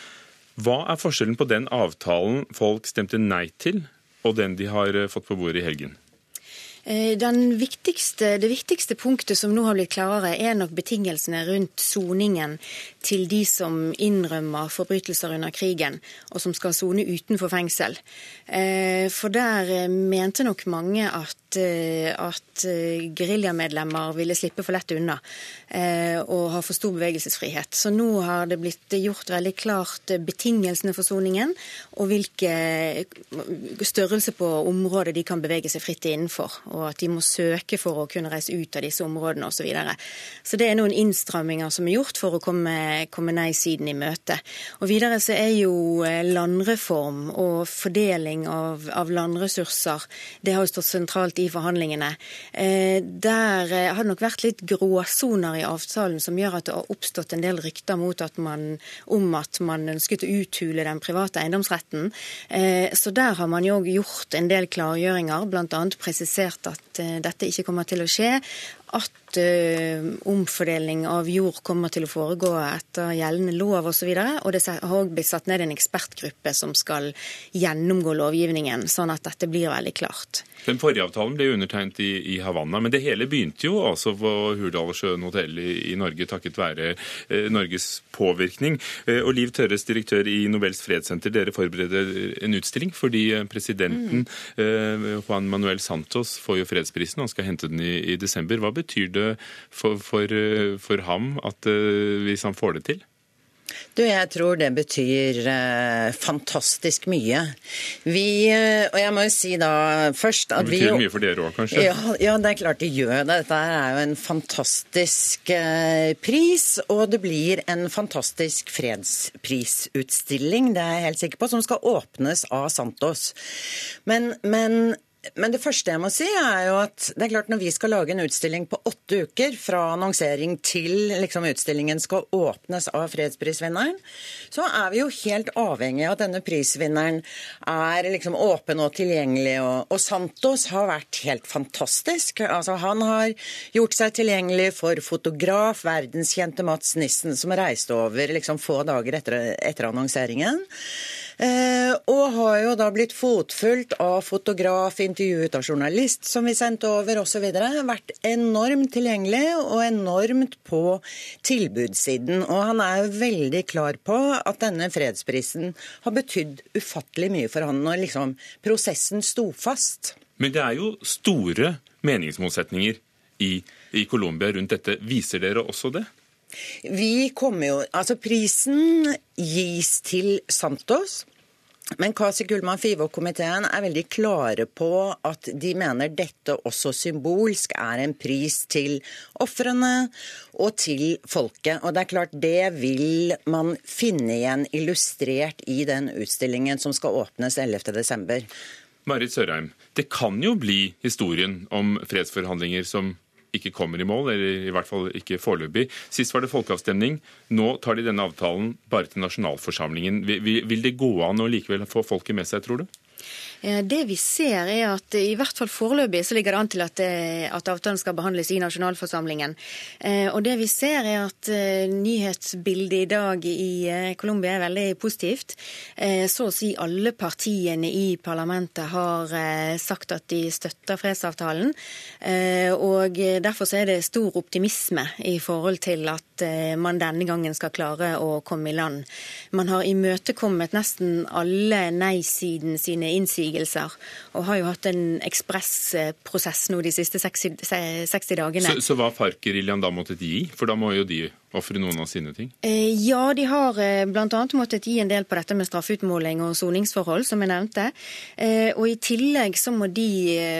Hva er forskjellen på den avtalen folk stemte nei til, og den de har uh, fått på bordet i helgen? Eh, viktigste, det viktigste punktet som nå har blitt klarere, er nok betingelsene rundt soningen til de som innrømmer forbrytelser under krigen, og som skal sone utenfor fengsel. Eh, for der eh, mente nok mange at, at geriljamedlemmer ville slippe for lett unna og ha for stor bevegelsesfrihet. Så nå har det blitt gjort veldig klart betingelsene for soningen, og hvilke størrelse på området de kan bevege seg fritt innenfor og at de må søke for å kunne reise ut av disse områdene osv. Så, videre. så det er noen innstramminger som er gjort for å komme, komme nei-siden i møte. Og videre så er jo eh, landreform og fordeling av, av landressurser det har jo stått sentralt i forhandlingene. Eh, der eh, har det nok vært litt gråsoner i avtalen som gjør at det har oppstått en del rykter at man, om at man ønsket å uthule den private eiendomsretten. Eh, så der har man jo gjort en del klargjøringer, bl.a. presisert at dette ikke kommer til å skje. at uh, omfordeling av jord kommer til å foregå etter gjeldende lov osv. Og, så og det har òg blitt satt ned en ekspertgruppe som skal gjennomgå lovgivningen, sånn at dette blir veldig klart. Den forrige avtalen ble undertegnet i, i, Havanna, men det hele begynte jo altså på Hurdalssjøen hotell i, i, Norge takket være eh, Norges påvirkning. Eh, og Liv Tørres, direktør i Nobels fredssenter, dere forbereder en utstilling fordi eh, presidenten mm. eh, Juan Manuel Santos får jo fredsprisen, han skal hente den i, i desember. Hva betyr det for, for, eh, for ham at, eh, hvis han får det til? Du, jeg tror det betyr eh, fantastisk mye. Vi, uh, og jeg må jo si da først at vi Det betyr vi, mye for dere òg, kanskje? Ja, ja, det er klart det gjør det. Dette er jo en fantastisk eh, pris, og det blir en fantastisk fredsprisutstilling, det er jeg helt sikker på, som skal åpnes av Santos. Men, men men det første jeg må si, er jo at det er klart når vi skal lage en utstilling på åtte uker, fra annonsering til liksom, utstillingen skal åpnes av fredsprisvinneren, så er vi jo helt avhengig av at denne prisvinneren er liksom åpen og tilgjengelig. Og, og Santos har vært helt fantastisk. Altså, han har gjort seg tilgjengelig for fotograf, verdenskjente Mats Nissen, som reiste over liksom, få dager etter, etter annonseringen. Eh, og har jo da blitt fotfulgt av fotograf, intervjuet av journalist som vi sendte over osv. Vært enormt tilgjengelig og enormt på tilbudssiden. Og han er jo veldig klar på at denne fredsprisen har betydd ufattelig mye for han når liksom prosessen sto fast. Men det er jo store meningsmotsetninger i, i Colombia rundt dette. Viser dere også det? Vi kommer jo Altså, prisen gis til Santos. Men Kasi Gullmann Five-komiteen er veldig klare på at de mener dette også symbolsk er en pris til ofrene og til folket. Og det er klart det vil man finne igjen illustrert i den utstillingen som skal åpnes 11.12. Marit Sørheim, det kan jo bli historien om fredsforhandlinger som ikke kommer i mål, eller i hvert fall ikke foreløpig. Sist var det folkeavstemning. Nå tar de denne avtalen bare til nasjonalforsamlingen. Vil det gå an å likevel få folket med seg, tror du? Eh, det vi ser er at i hvert fall foreløpig så ligger det an til at, eh, at, avtalen skal behandles i nasjonalforsamlingen. Eh, og det vi ser er at nyhetsbildet i dag i Colombia er veldig positivt. Så å si alle partiene i parlamentet har sagt at de støtter fredsavtalen. Og derfor så er det stor optimisme i forhold til at man denne gangen skal klare å komme i land. Man har imøtekommet nesten alle nei-siden sine innsigelser innsigelser, og har jo hatt en ekspressprosess nå de siste 60, 60 dagene. Så, så hva FARC-geriljaen da måttet gi? For da må jo de ofre noen av sine ting? Eh, ja, de har eh, bl.a. måttet gi en del på dette med straffeutmåling og soningsforhold, som jeg nevnte. Eh, og i tillegg så må de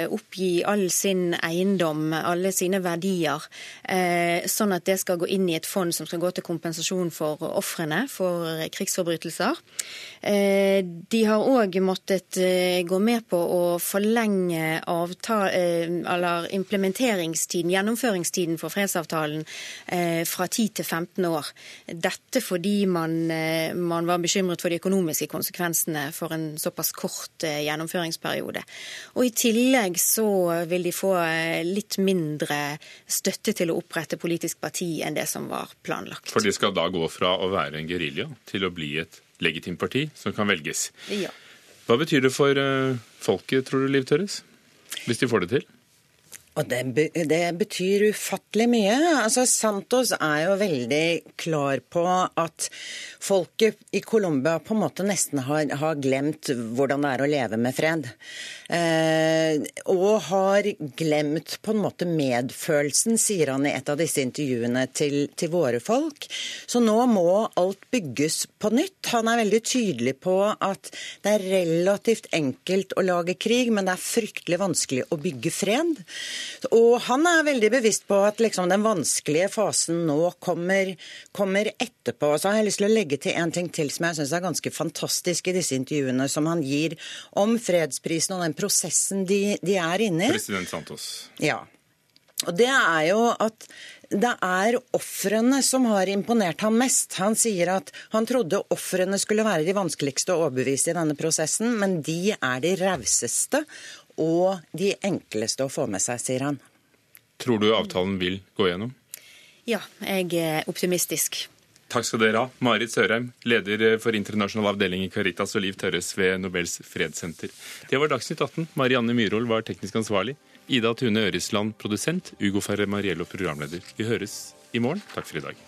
oppgi all sin eiendom, alle sine verdier, sånn at det skal gå inn i et fond som skal gå til kompensasjon for ofrene for krigsforbrytelser. De har òg måttet gå med på å forlenge implementeringstiden, gjennomføringstiden for fredsavtalen fra 10 til 15 år. Dette fordi man, eh, man, var bekymret for de økonomiske konsekvensene for en såpass kort eh, gjennomføringsperiode. Og I tillegg så vil de få eh, litt mindre støtte til å opprette politisk parti enn det som var planlagt. For de skal da gå fra å være en gerilja til å bli et legitimt parti som kan velges. Ja. Hva betyr det for folket, tror du, Liv Tørres? Hvis de får det til? Og det, det, betyr ufattelig mye. Altså, Santos er jo veldig klar på at folket i Colombia på en måte nesten har, har glemt hvordan det er å leve med fred. Eh, og har glemt på en måte medfølelsen, sier han i et av disse intervjuene til, til våre folk. Så nå må alt bygges på nytt. Han er veldig tydelig på at det er relativt enkelt å lage krig, men det er fryktelig vanskelig å bygge fred. Og han er veldig bevisst på at liksom, den vanskelige fasen nå kommer, kommer, etterpå. Så har jeg lyst til å legge til en ting til som jeg syns er ganske fantastisk i disse intervjuene som han gir om fredsprisen og den prosessen de, de er inne i. President Santos. Ja. Og det er jo at det er ofrene som har imponert ham mest. Han sier at han trodde ofrene skulle være de vanskeligste å overbevise i denne prosessen, men de er de rauseste og de enkleste å få med seg, sier han. Tror du avtalen vil gå gjennom? Ja, jeg er optimistisk. Takk skal dere ha. Marit Sørheim, leder for internasjonal avdeling i Caritas, og Liv Tørres ved Nobels fredssenter. Det var Dagsnytt 18. Marianne Myhrvold var teknisk ansvarlig. Ida Tune Øresland, produsent. Ugo Ferre Mariello, programleder. Vi høres i morgen. Takk for i dag.